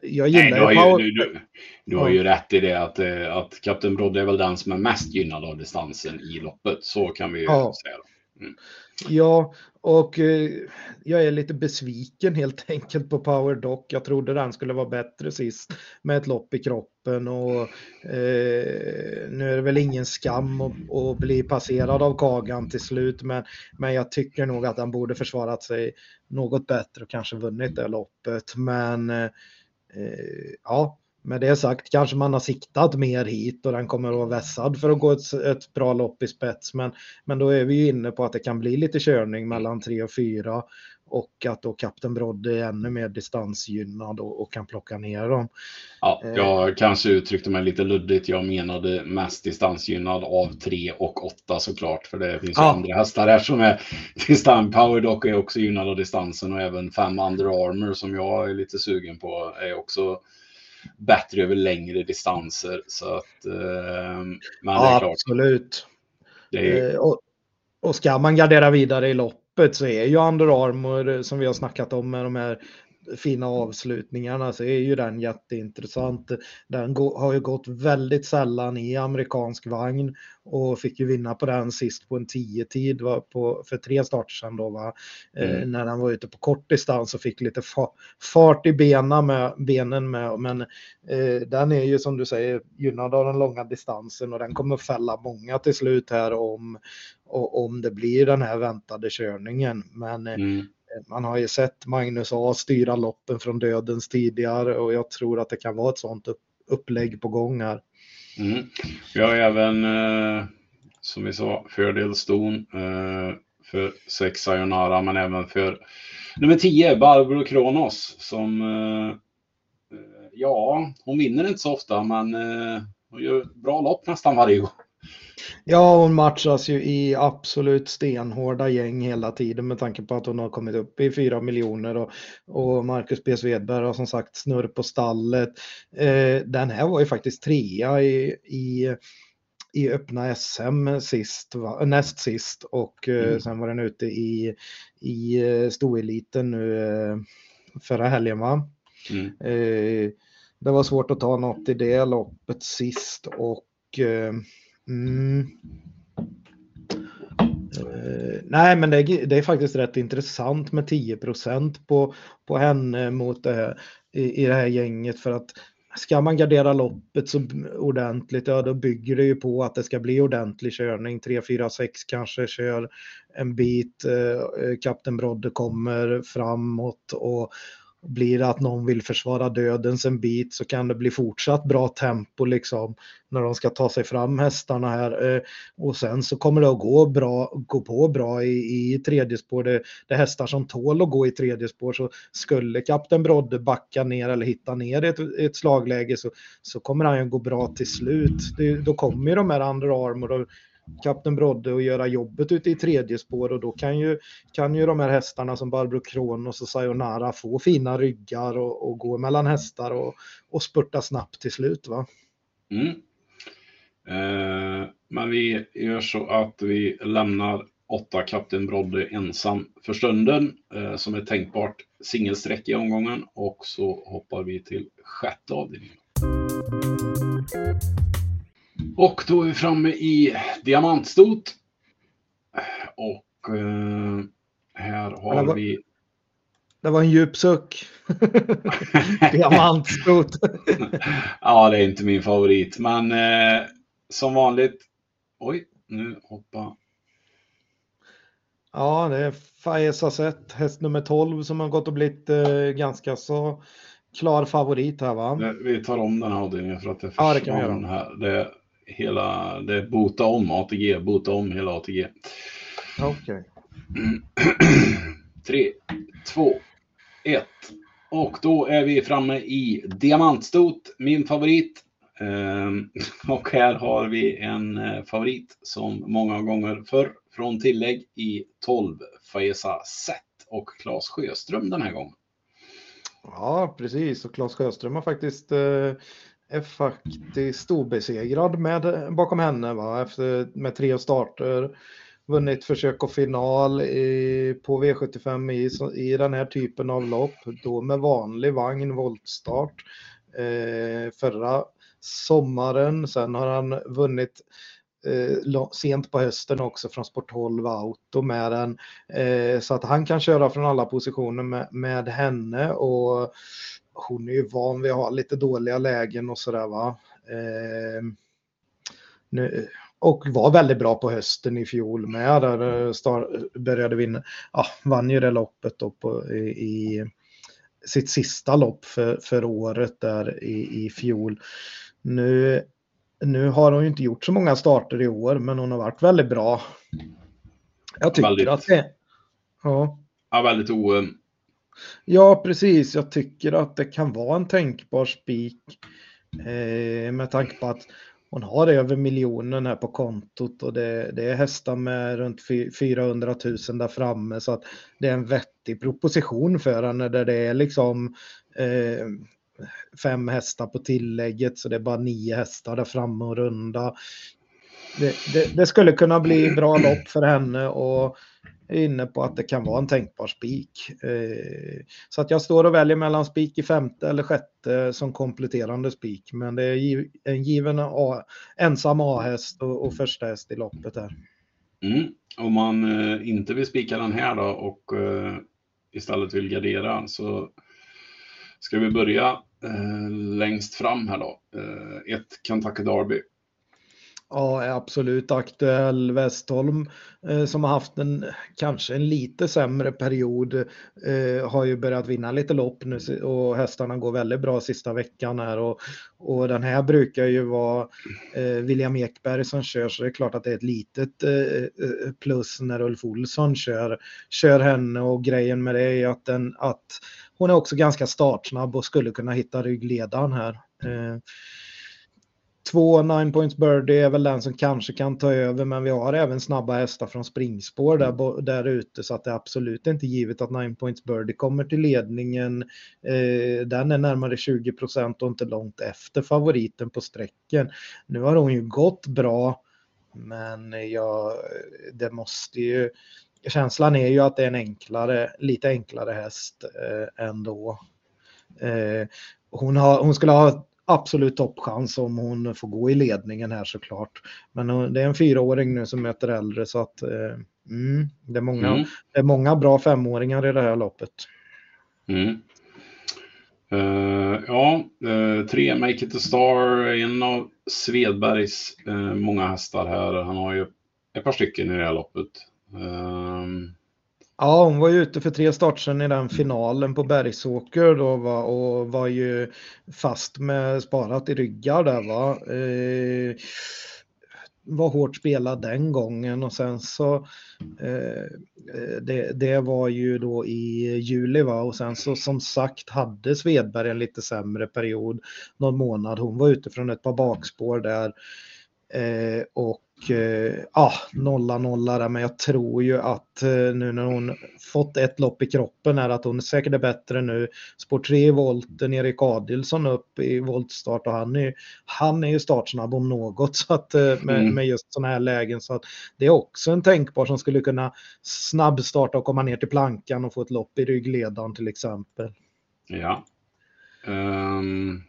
A: Jag gillar Nej, du, har ju, du, du, har ju rätt i det att, eh, att Kapten Brodde är väl den som är mest gynnad av distansen i loppet. Så kan vi ju ja. säga.
B: Mm. Ja, och eh, jag är lite besviken helt enkelt på Power Doc. Jag trodde den skulle vara bättre sist med ett lopp i kroppen och eh, nu är det väl ingen skam att, att, bli passerad av Kagan till slut, men, men jag tycker nog att han borde försvarat sig något bättre och kanske vunnit det loppet. Men eh, Eh, ja, med det sagt kanske man har siktat mer hit och den kommer att vara vässad för att gå ett, ett, bra lopp i spets. Men, men då är vi ju inne på att det kan bli lite körning mellan 3 och 4 och att då Kapten Brodde är ännu mer distansgynnad och, och, kan plocka ner dem.
A: Ja, eh. jag eh. kanske uttryckte mig lite luddigt. Jag menade mest distansgynnad av 3 och 8 såklart, för det finns ja. andra hästar här som är distans. Power Dock är också gynnad av distansen och även 5 Under Armour som jag är lite sugen på är också bättre över längre distanser. Så att, eh, men
B: ja, det är klart. Absolut. Är... Eh, och, och ska man gardera vidare i loppet så är ju Under Armour eh, som vi har snackat om med de här fina avslutningarna så är ju den jätteintressant. Den har ju gått väldigt sällan i amerikansk vagn och fick ju vinna på den sist på en 10-tid för tre starter sedan då va. Eh, mm. när han var ute på kort distans och fick lite fa fart i benen med, benen med. Men eh, den är ju som du säger gynnad av den långa distansen och den kommer fälla många till slut här om, om det blir den här väntade körningen. Men eh, mm. Man har ju sett Magnus A styra loppen från dödens tidigare och jag tror att det kan vara ett sånt upplägg på gång här.
A: Mm. Vi har även, eh, som vi sa, fördel Ston eh, för sex Sayonara, men även för nummer 10, Barbro Kronos, som eh, eh, ja, hon vinner inte så ofta, men eh, hon gör bra lopp nästan varje gång.
B: Ja, hon matchas ju i absolut stenhårda gäng hela tiden med tanke på att hon har kommit upp i 4 miljoner och, och Marcus B. Svedberg har som sagt snurr på stallet. Eh, den här var ju faktiskt trea i, i, i öppna SM sist, va? näst sist och eh, mm. sen var den ute i, i eh, stoeliten nu eh, förra helgen va? Mm. Eh, det var svårt att ta något i det loppet sist och eh, Mm. Uh, nej, men det, det, är faktiskt rätt intressant med 10 på, på henne mot det i, i det här gänget för att ska man gardera loppet så ordentligt, ja då bygger det ju på att det ska bli ordentlig körning. 3, 4, 6 kanske kör en bit, eh, eh, Kapten Brodde kommer framåt och, blir det att någon vill försvara dödens en bit så kan det bli fortsatt bra tempo liksom när de ska ta sig fram hästarna här. Eh, och sen så kommer det att gå, bra, gå på bra i, i tredje spår. Det, det är hästar som tål att gå i tredje spår så skulle kapten Brodde backa ner eller hitta ner ett, ett slagläge så, så kommer han ju gå bra till slut. Det, då kommer ju de här andra armor och Kapten Brodde och göra jobbet ute i tredje spår och då kan ju, kan ju de här hästarna som Barbro Kronos och Sayonara få fina ryggar och, och gå mellan hästar och, och spurta snabbt till slut. Va? Mm.
A: Eh, men vi gör så att vi lämnar åtta Kapten Brodde ensam för stunden eh, som är tänkbart singelsträck i omgången och så hoppar vi till sjätte avdelningen. Och då är vi framme i diamantstot. Och eh, här har
B: det
A: var, vi...
B: Det var en djup suck. diamantstot.
A: ja, det är inte min favorit. Men eh, som vanligt. Oj, nu hoppa.
B: Ja, det är Faiz Asset, häst nummer 12 som har gått och blivit eh, ganska så klar favorit här va?
A: Vi tar om den här avdelningen för att det försvann ja, det kan vi göra. här. Det hela, det bota om ATG, bota om hela ATG.
B: Okej. Okay.
A: 3, 2, 1. Och då är vi framme i diamantstot, min favorit. Ehm, och här har vi en eh, favorit som många gånger förr från tillägg i 12, Faiza Zet och Claes Sjöström den här gången.
B: Ja, precis. Och Claes Sjöström har faktiskt eh, är faktiskt obesegrad med, bakom henne va? Efter, med tre starter. Vunnit försök och final i, på V75 i, i den här typen av lopp. Då med vanlig vagn, voltstart. Eh, förra sommaren. Sen har han vunnit eh, sent på hösten också från Sport 12 Auto med den. Eh, så att han kan köra från alla positioner med, med henne och hon är ju van vid att ha lite dåliga lägen och sådär va. Eh, nu, och var väldigt bra på hösten i fjol med. Där eh, star, började vinna, ja, vann ju det loppet då på, i, i sitt sista lopp för, för året där i, i fjol. Nu, nu har hon ju inte gjort så många starter i år, men hon har varit väldigt bra. Jag tycker väldigt, att det...
A: Ja. ja, väldigt o...
B: Ja, precis. Jag tycker att det kan vara en tänkbar spik. Eh, med tanke på att hon har över miljonen här på kontot och det, det är hästar med runt 400 000 där framme så att det är en vettig proposition för henne där det är liksom eh, fem hästar på tillägget så det är bara nio hästar där framme och runda. Det, det, det, skulle kunna bli bra lopp för henne och är inne på att det kan vara en tänkbar spik. Eh, så att jag står och väljer mellan spik i femte eller sjätte som kompletterande spik. Men det är en given A, ensam A-häst och, och första häst i loppet här.
A: Mm. Om man eh, inte vill spika den här då och eh, istället vill gardera så ska vi börja längst fram här då. Ett Kentucky Derby.
B: Ja, är absolut aktuell. Westholm eh, som har haft en kanske en lite sämre period eh, har ju börjat vinna lite lopp nu och hästarna går väldigt bra sista veckan här och, och den här brukar ju vara eh, William Ekberg som kör så det är klart att det är ett litet eh, eh plus när Ulf Olsson kör, kör henne och grejen med det är att, den, att hon är också ganska startsnabb och skulle kunna hitta ryggledaren här. Eh, Två nine points birdie är väl den som kanske kan ta över, men vi har även snabba hästar från springspår där, där ute så att det är absolut inte givet att nine points birdie kommer till ledningen. Eh, den är närmare 20 procent och inte långt efter favoriten på sträcken. Nu har hon ju gått bra, men jag, det måste ju känslan är ju att det är en enklare, lite enklare häst eh, ändå. Eh, hon, har, hon skulle ha absolut toppchans om hon får gå i ledningen här såklart. Men det är en fyraåring nu som möter äldre så att eh, mm, det, är många, mm. det är många bra femåringar i det här loppet.
A: Mm. Uh, ja, uh, tre Make It A Star, en av Svedbergs uh, många hästar här. Han har ju ett par stycken i det här loppet. Um...
B: Ja, hon var ju ute för tre starter i den finalen på Bergsåker då va, och var ju fast med sparat i ryggar där va. Eh, var hårt spelad den gången och sen så eh, det, det, var ju då i juli va och sen så som sagt hade Svedberg en lite sämre period någon månad. Hon var ute från ett par bakspår där eh, och ja, nolla nolla där, men jag tror ju att eh, nu när hon fått ett lopp i kroppen är att hon säkert är bättre nu. Spår 3 i volten, Erik Adilsson upp i voltstart och han är, han är ju startsnabb om något så att, eh, med, mm. med just sådana här lägen. Så att det är också en tänkbar som skulle kunna snabbstarta och komma ner till plankan och få ett lopp i ryggledaren till exempel.
A: Ja. Um...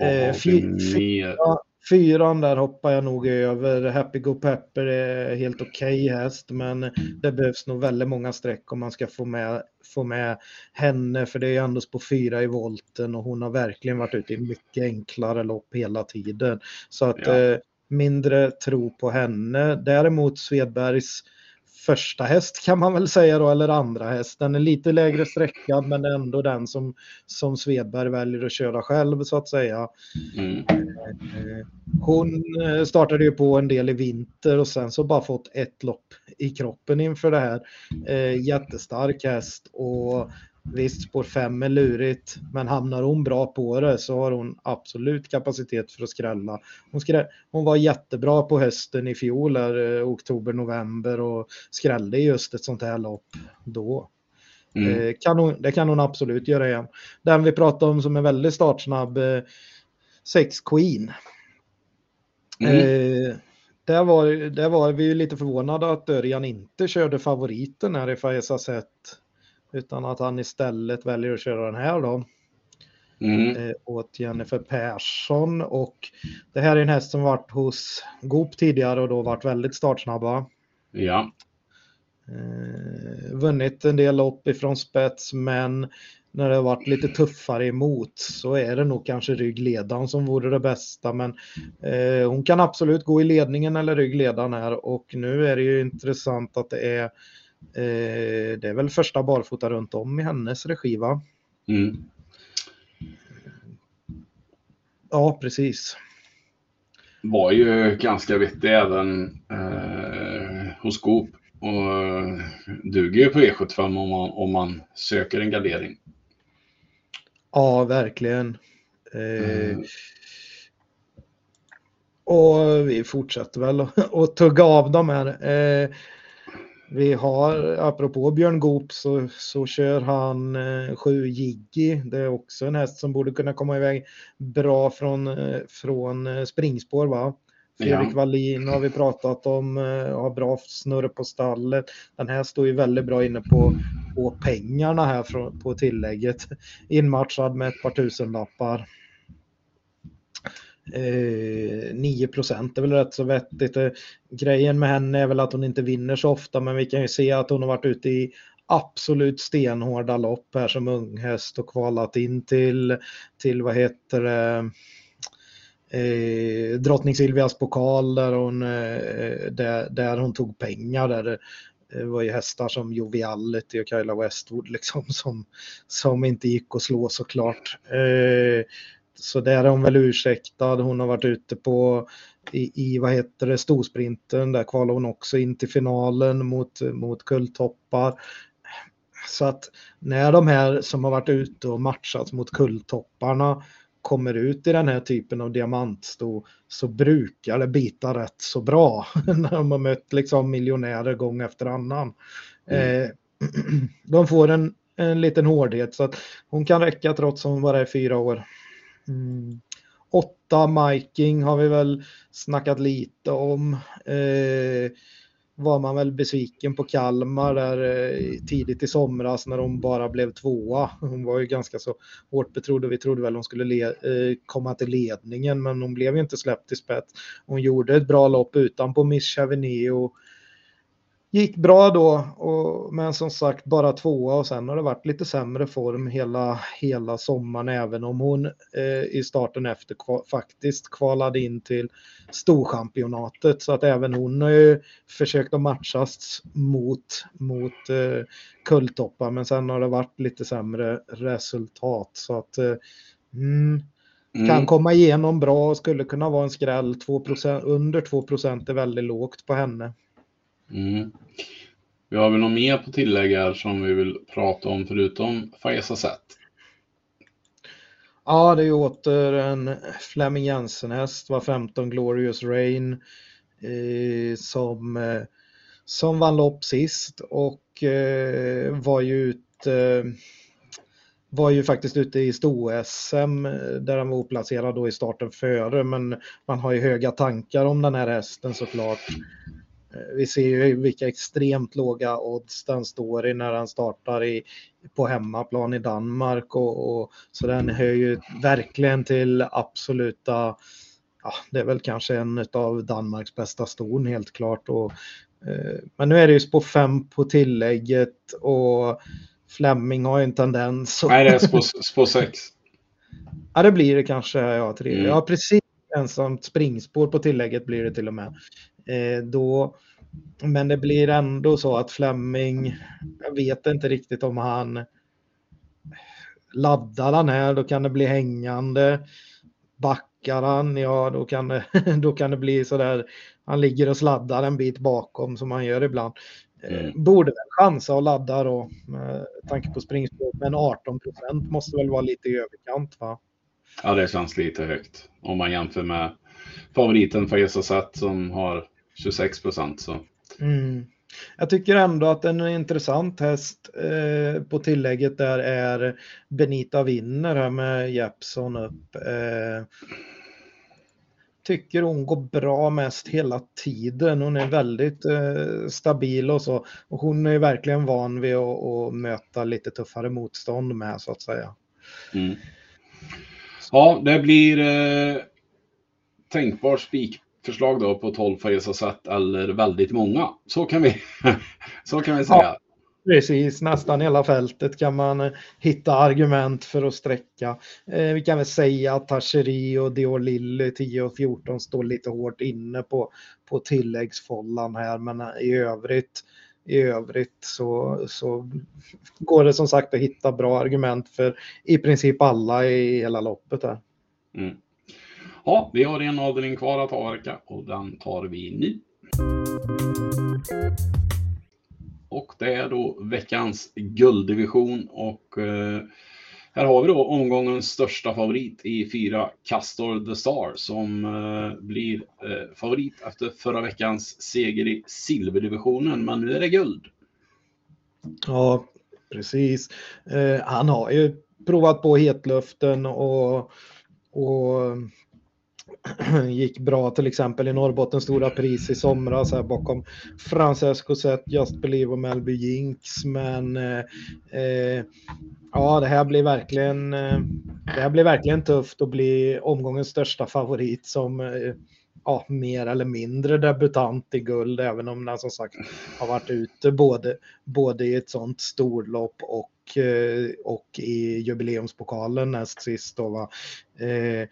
B: Eh, fyra, Fyran där hoppar jag nog över. Happy Go Pepper är helt okej okay häst, men det behövs nog väldigt många streck om man ska få med, få med henne, för det är ändå på fyra i volten och hon har verkligen varit ute i mycket enklare lopp hela tiden. Så att ja. eh, mindre tro på henne. Däremot Svedbergs första häst kan man väl säga då, eller andra häst. Den är lite lägre sträckad men ändå den som, som Svedberg väljer att köra själv så att säga. Mm. Eh, hon eh, startade ju på en del i vinter och sen så bara fått ett lopp i kroppen inför det här. Eh, jättestark häst och Visst, spår 5 är lurigt, men hamnar hon bra på det så har hon absolut kapacitet för att skrälla. Hon, skrä hon var jättebra på hösten i fjol, där, eh, oktober, november och skrällde just ett sånt här lopp då. Mm. Eh, kan hon, det kan hon absolut göra igen. Den vi pratade om som är väldigt startsnabb, eh, Sex Queen. Mm. Eh, där, var, där var vi lite förvånade att Örjan inte körde favoriten här i Faiza Set. Utan att han istället väljer att köra den här då. Mm. Eh, åt Jennifer Persson. Och det här är en häst som varit hos Goop tidigare och då varit väldigt startsnabba.
A: Ja.
B: Eh, vunnit en del lopp ifrån spets men när det har varit lite tuffare emot så är det nog kanske ryggledaren som vore det bästa. Men eh, hon kan absolut gå i ledningen eller ryggledaren här och nu är det ju intressant att det är det är väl första barfota runt om i hennes regi va? Mm. Ja, precis.
A: Var ju ganska vettig även eh, hos Coop och duger ju på E75 om man, om man söker en gardering.
B: Ja, verkligen. Eh, mm. Och vi fortsätter väl att tugga av dem här. Eh, vi har, apropå Björn Goop, så, så kör han eh, 7 Jiggy. Det är också en häst som borde kunna komma iväg bra från, eh, från eh, springspår. Va? Fredrik ja. Wallin har vi pratat om, eh, har bra snurr på stallet. Den här står ju väldigt bra inne på, på pengarna här på tillägget. Inmatchad med ett par tusenlappar. Eh, 9 procent är väl rätt så vettigt. Eh, grejen med henne är väl att hon inte vinner så ofta men vi kan ju se att hon har varit ute i absolut stenhårda lopp här som unghäst och kvalat in till, till vad heter det, eh, drottning Silvias pokal där hon, eh, där, där hon tog pengar. Där eh, det var ju hästar som Joviality och Kyla Westwood liksom som, som inte gick att slå såklart. Eh, så där är hon väl ursäktad. Hon har varit ute på i, i vad heter det, storsprinten. Där kvalade hon också in till finalen mot, mot kulltoppar. Så att när de här som har varit ute och matchat mot kulltopparna kommer ut i den här typen av diamantsto så brukar det bita rätt så bra när de har mött liksom miljonärer gång efter annan. Mm. Eh, de får en, en liten hårdhet så att hon kan räcka trots att hon bara är fyra år. Mm. Åtta Miking har vi väl snackat lite om. Eh, var man väl besviken på Kalmar där eh, tidigt i somras när de bara blev tvåa. Hon var ju ganska så hårt betrodd och vi trodde väl hon skulle eh, komma till ledningen men hon blev ju inte släppt i spets. Hon gjorde ett bra lopp utan på Miss Chavigny och gick bra då, och, men som sagt bara tvåa och sen har det varit lite sämre form hela, hela sommaren även om hon eh, i starten efter kval, faktiskt kvalade in till storchampionatet så att även hon har ju försökt att matchas mot, mot eh, kulltoppar men sen har det varit lite sämre resultat så att eh, mm, kan mm. komma igenom bra och skulle kunna vara en skräll 2%, under 2 är väldigt lågt på henne.
A: Mm. Vi har väl något mer på tillägg här som vi vill prata om förutom Faiza Zet?
B: Ja, det är åter en Fleming Jensen-häst, var 15 Glorious Rain eh, som, eh, som vann lopp sist och eh, var ju ute var ju faktiskt ute i sto-SM eh, där han var oplacerad då i starten före men man har ju höga tankar om den här hästen såklart. Eh, vi ser ju vilka extremt låga odds den står i när han startar i, på hemmaplan i Danmark och, och så den hör ju verkligen till absoluta, ja, det är väl kanske en av Danmarks bästa ston helt klart. Och, eh, men nu är det ju spår 5 på tillägget och Fleming har ju en tendens.
A: Nej, det är spår 6.
B: Ja, det blir det kanske. Ja, tre. Mm. ja precis. Ensamt springspår på tillägget blir det till och med. Eh, då, men det blir ändå så att Fleming, jag vet inte riktigt om han laddar han här, då kan det bli hängande. Backar han, ja då kan det, då kan det bli så där, han ligger och sladdar en bit bakom som han gör ibland. Mm. Borde väl chansa och ladda då med tanke på springspråk. Men 18 procent måste väl vara lite i överkant va?
A: Ja, det känns lite högt om man jämför med favoriten Faisa Zat som har 26 procent.
B: Mm. Jag tycker ändå att en intressant häst eh, på tillägget där är Benita Winner här med Jeppson upp. Eh, tycker hon går bra mest hela tiden. Hon är väldigt eh, stabil och så. Och hon är verkligen van vid att, att möta lite tuffare motstånd med så att säga. Mm.
A: Ja, det blir eh, tänkbart spikförslag då på 12 Faisa sätt eller väldigt många. Så kan vi, så kan vi säga. Ja,
B: precis, nästan hela fältet kan man eh, hitta argument för att sträcka. Eh, vi kan väl säga att Tacheri och Dior Lille 10 och 14 står lite hårt inne på, på tilläggsfållan här, men eh, i övrigt i övrigt så, så går det som sagt att hitta bra argument för i princip alla i hela loppet här. Mm.
A: Ja, vi har en avdelning kvar att avverka och den tar vi nu. Och det är då veckans gulddivision och eh, här har vi då omgångens största favorit i fyra Castor the Star som eh, blir eh, favorit efter förra veckans seger i silverdivisionen. Men nu är det guld.
B: Ja, precis. Eh, han har ju provat på hetluften och, och gick bra till exempel i Norrbottens stora pris i somras här bakom Francesco Zet, Just Believe och Melby Jinx. Men eh, eh, ja, det här blir verkligen. Eh, det här blir verkligen tufft att bli omgångens största favorit som eh, ja, mer eller mindre debutant i guld, även om den som sagt har varit ute både, både i ett sånt storlopp och, eh, och i jubileumspokalen näst sist. Då, va? Eh,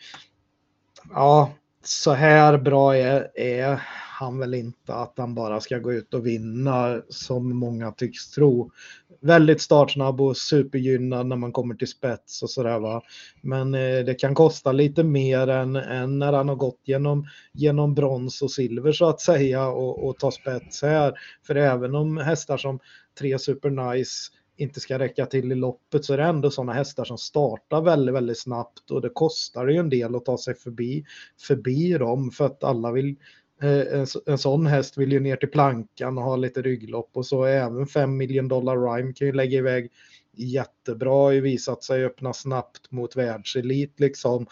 B: ja, så här bra är, är, han väl inte att han bara ska gå ut och vinna som många tycks tro. Väldigt startsnabb och supergynnad när man kommer till spets och sådär va. Men eh, det kan kosta lite mer än, än, när han har gått genom, genom brons och silver så att säga och, och ta spets här. För även om hästar som tre super nice inte ska räcka till i loppet så är det ändå sådana hästar som startar väldigt, väldigt snabbt och det kostar ju en del att ta sig förbi, förbi dem för att alla vill eh, en, en sån häst vill ju ner till plankan och ha lite rygglopp och så även 5 miljoner dollar rhyme kan ju lägga iväg jättebra och visat sig öppna snabbt mot världselit liksom.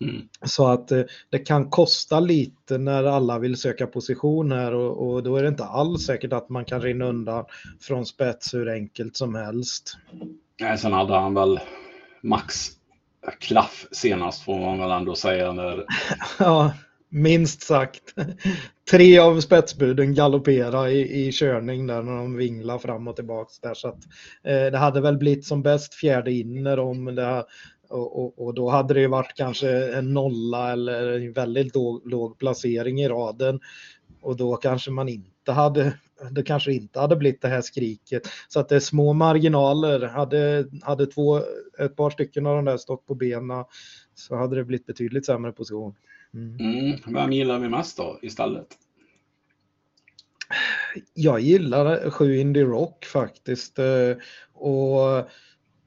B: Mm. Så att eh, det kan kosta lite när alla vill söka positioner och, och, då är det inte alls säkert att man kan rinna undan från spets hur enkelt som helst.
A: Nej, sen hade han väl max klaff senast får man väl ändå säga. När...
B: ja, minst sagt. Tre av spetsbuden galopperade i, i körning där när de vinglade fram och tillbaka. Där, så att, eh, det hade väl blivit som bäst fjärde inner om det och, och, och, då hade det varit kanske en nolla eller en väldigt låg, låg, placering i raden. Och då kanske man inte hade, det kanske inte hade blivit det här skriket. Så att det är små marginaler. Hade, hade två, ett par stycken av de där stått på benen så hade det blivit betydligt sämre position.
A: Mm. Mm, vem gillar vi mest då istället?
B: Jag gillar sju Indie Rock faktiskt. Eh, och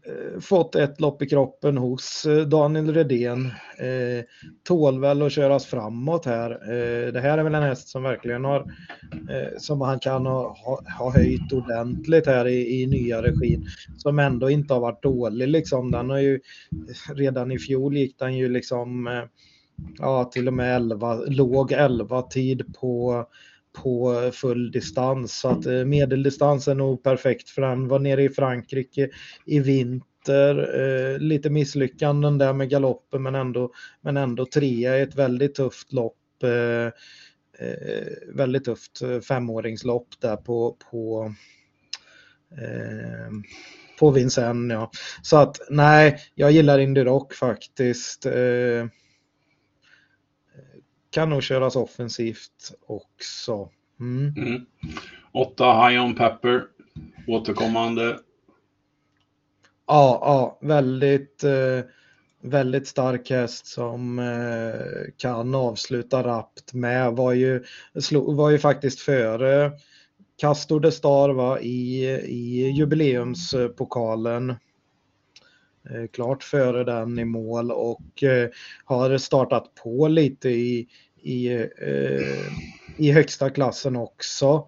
B: Eh, fått ett lopp i kroppen hos eh, Daniel Redén. Eh, tål väl att köras framåt här. Eh, det här är väl en häst som verkligen har, eh, som han kan ha, ha, höjt ordentligt här i, i nya regin. Som ändå inte har varit dålig liksom. Den har ju, eh, redan i fjol gick den ju liksom, ja till och med 11, låg 11 tid på på full distans. Så att eh, medeldistans är nog perfekt för han var nere i Frankrike i vinter. Eh, lite misslyckanden där med galoppen men ändå, men ändå trea i ett väldigt tufft lopp. Eh, väldigt tufft femåringslopp där på, på på Vincennes. Ja. Så att nej, jag gillar Indy Rock faktiskt. Eh, kan nog köras offensivt också. Mm. Mm.
A: Åtta High On Pepper, återkommande.
B: Ja, ja väldigt, eh, väldigt stark häst som eh, kan avsluta rappt med. Var ju, slog, var ju faktiskt före Castor de Star var i, i jubileumspokalen. Eh, klart före den i mål och eh, har startat på lite i, i, eh, i högsta klassen också.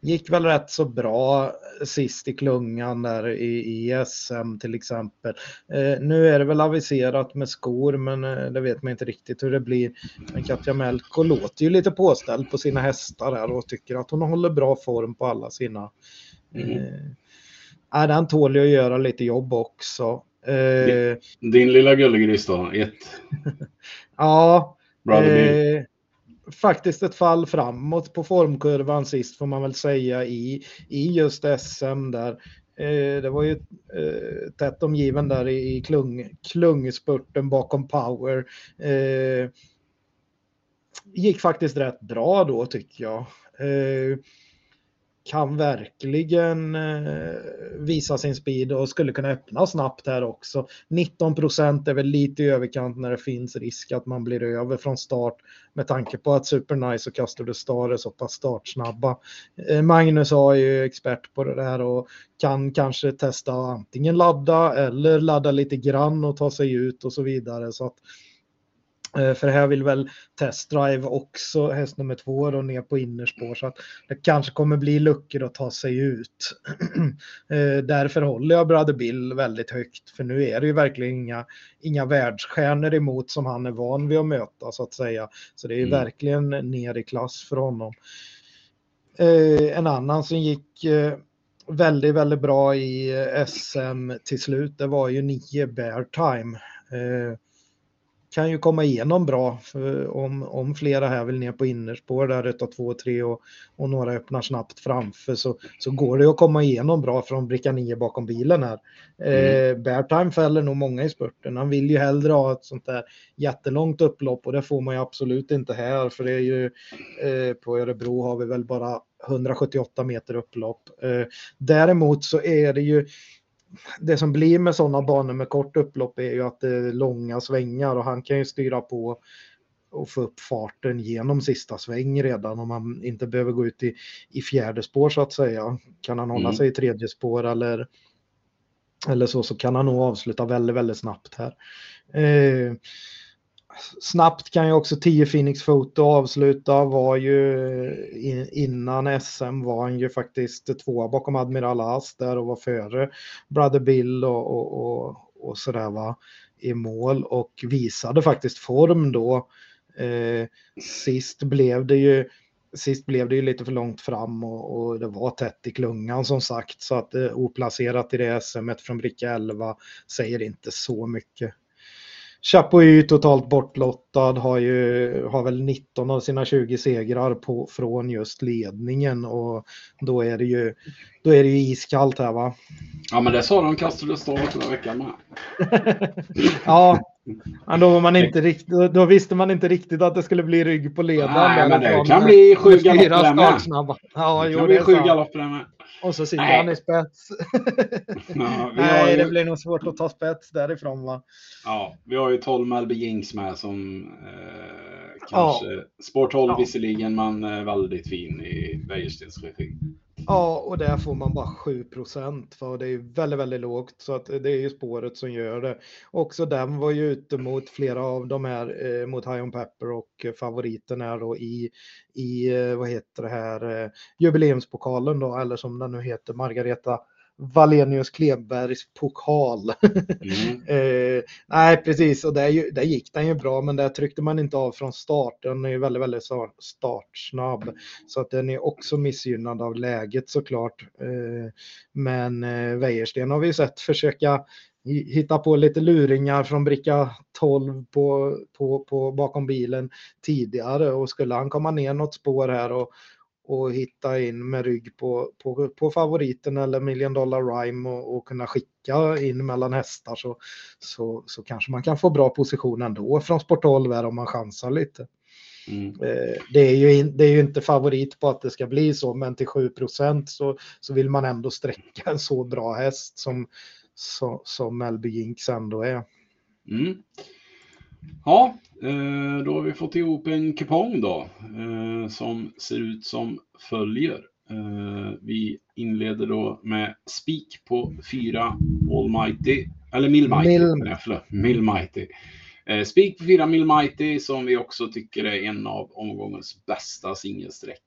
B: Gick väl rätt så bra sist i klungan där i, SM till exempel. Nu är det väl aviserat med skor men det vet man inte riktigt hur det blir. Men Katja Melko låter ju lite påställd på sina hästar där och tycker att hon håller bra form på alla sina. Mm. Eh, den tål ju att göra lite jobb också.
A: Eh, Din lilla gullegris då? Ett?
B: ja. Eh, faktiskt ett fall framåt på formkurvan sist får man väl säga i, i just SM där. Eh, det var ju eh, tätt omgiven där i, i klung, klungspurten bakom power. Eh, gick faktiskt rätt bra då tycker jag. Kan verkligen eh, visa sin speed och skulle kunna öppna snabbt här också. 19 procent är väl lite i överkant när det finns risk att man blir över från start med tanke på att Supernice och Castor de Star är så pass startsnabba. Eh, Magnus har ju expert på det där och kan kanske testa antingen ladda eller ladda lite grann och ta sig ut och så vidare. Så att för här vill väl testdrive också häst nummer två då ner på innerspår så att det kanske kommer bli luckor att ta sig ut. Eh, därför håller jag Brother Bill väldigt högt för nu är det ju verkligen inga, inga världsstjärnor emot som han är van vid att möta så att säga. Så det är mm. verkligen ner i klass för honom. Eh, en annan som gick väldigt, väldigt bra i SM till slut, det var ju 9 Bear Time kan ju komma igenom bra om, om flera här vill ner på innerspår där utav två och tre och, och några öppnar snabbt framför så, så går det att komma igenom bra från bricka 9 bakom bilen här. Mm. Eh, Beartime fäller nog många i spurten. Han vill ju hellre ha ett sånt där jättelångt upplopp och det får man ju absolut inte här för det är ju eh, på Örebro har vi väl bara 178 meter upplopp. Eh, däremot så är det ju det som blir med sådana banor med kort upplopp är ju att det är långa svängar och han kan ju styra på och få upp farten genom sista sväng redan om man inte behöver gå ut i, i fjärde spår så att säga. Kan han hålla mm. sig i tredje spår eller, eller så, så kan han nog avsluta väldigt, väldigt snabbt här. Eh, snabbt kan ju också 10 Phoenix Foto avsluta. Var ju innan SM var han ju faktiskt tvåa bakom Admiral As där och var före Brother Bill och, och, och, och sådär va i mål och visade faktiskt form då. Eh, sist blev det ju Sist blev det ju lite för långt fram och, och det var tätt i klungan som sagt så att eh, oplacerat i det SM från bricka 11 säger inte så mycket. Chapuis totalt bortlottad har ju har väl 19 av sina 20 segrar på, från just ledningen och då är det ju då är det ju iskallt här va.
A: Ja men det sa de kastade stål förra veckan med.
B: ja, men då, var man inte rikt, då, visste man inte riktigt att det skulle bli rygg på ledaren.
A: Nej men det kan bli sju galopper med.
B: Ja,
A: det kan bli sju galopper med.
B: Och så sitter han i spets. Ja, Nej, ju... det blir nog svårt att ta spets därifrån va?
A: Ja, vi har ju 12 Melby Jinx med som eh, kanske ja. Sport 12 ja. visserligen, men eh, väldigt fin i Wäjerstens regi.
B: Ja, och där får man bara 7 procent för det är väldigt, väldigt lågt så att det är ju spåret som gör det. Också den var ju ute mot flera av de här eh, mot High on Pepper och favoriten är då i i eh, vad heter det här eh, jubileumspokalen då eller som den nu heter Margareta Valenius Klebergs pokal. Mm. eh, nej, precis, och där, där gick den ju bra, men där tryckte man inte av från start. Den är ju väldigt, väldigt startsnabb, så att den är också missgynnad av läget såklart. Eh, men eh, Wäjersten har vi sett försöka hitta på lite luringar från bricka 12 på, på, på, bakom bilen tidigare och skulle han komma ner något spår här och, och hitta in med rygg på, på, på favoriten eller million dollar rhyme och, och, kunna skicka in mellan hästar så, så, så kanske man kan få bra position ändå från sport 12 här om man chansar lite. Mm. Eh, det, är ju in, det är ju inte favorit på att det ska bli så, men till 7 så, så vill man ändå sträcka en så bra häst som, som, som Melby Jinx ändå är.
A: Mm. Ja, eh, då har vi fått ihop en kupong då eh, som ser ut som följer. Eh, vi inleder då med spik på fyra Almighty, eller Millmighty.
B: Mill-
A: Mill. Millmighty. Spik på fyra Millmighty som vi också tycker är en av omgångens bästa singelsträck.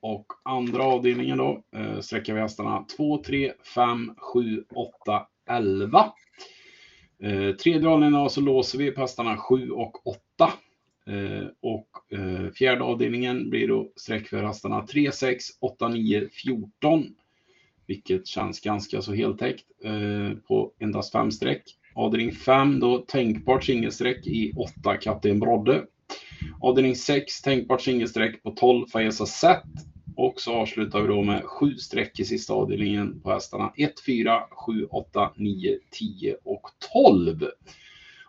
A: Och andra avdelningen då eh, sträcker vi hästarna 2, 3, 5, 7, 8, 11. Eh, tredje avdelningen så låser vi på hästarna 7 och 8. Eh, och eh, fjärde avdelningen blir då streck för hästarna 3, 6, 8, 9, 14. Vilket känns ganska så heltäckt eh, på endast fem streck. Avdelning 5 då tänkbart singelsträck i 8 Kapten Brodde. Avdelning 6 tänkbart singelsträck på 12 Fayesa Zet. Och så avslutar vi då med sju streck i sista avdelningen på hästarna 1, 4, 7, 8, 9, 10 och 12.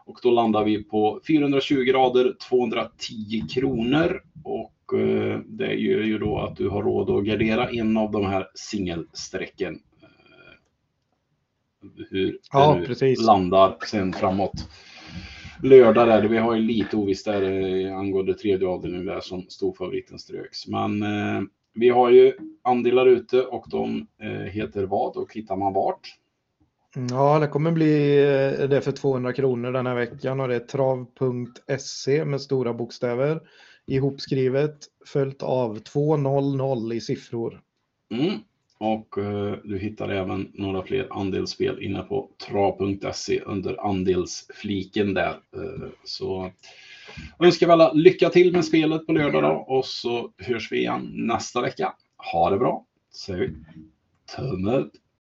A: Och då landar vi på 420 grader, 210 kronor. Och eh, det gör ju då att du har råd att gardera en av de här singelsträcken. Eh, hur
B: Ja,
A: det nu
B: precis.
A: landar sen framåt. Lördag där, vi har ju lite ovisst där eh, angående tredje avdelningen där som storfavoriten ströks. Men eh, vi har ju andelar ute och de eh, heter vad och hittar man vart?
B: Ja, det kommer bli eh, det för 200 kronor den här veckan och det är trav.se med stora bokstäver ihopskrivet följt av 200 i siffror.
A: Mm. Och eh, du hittar även några fler andelsspel inne på trav.se under andelsfliken där. Eh, så önskar vi alla lycka till med spelet på lördag då och så hörs vi igen nästa vecka. Ha det bra! Säger vi. Tumme upp!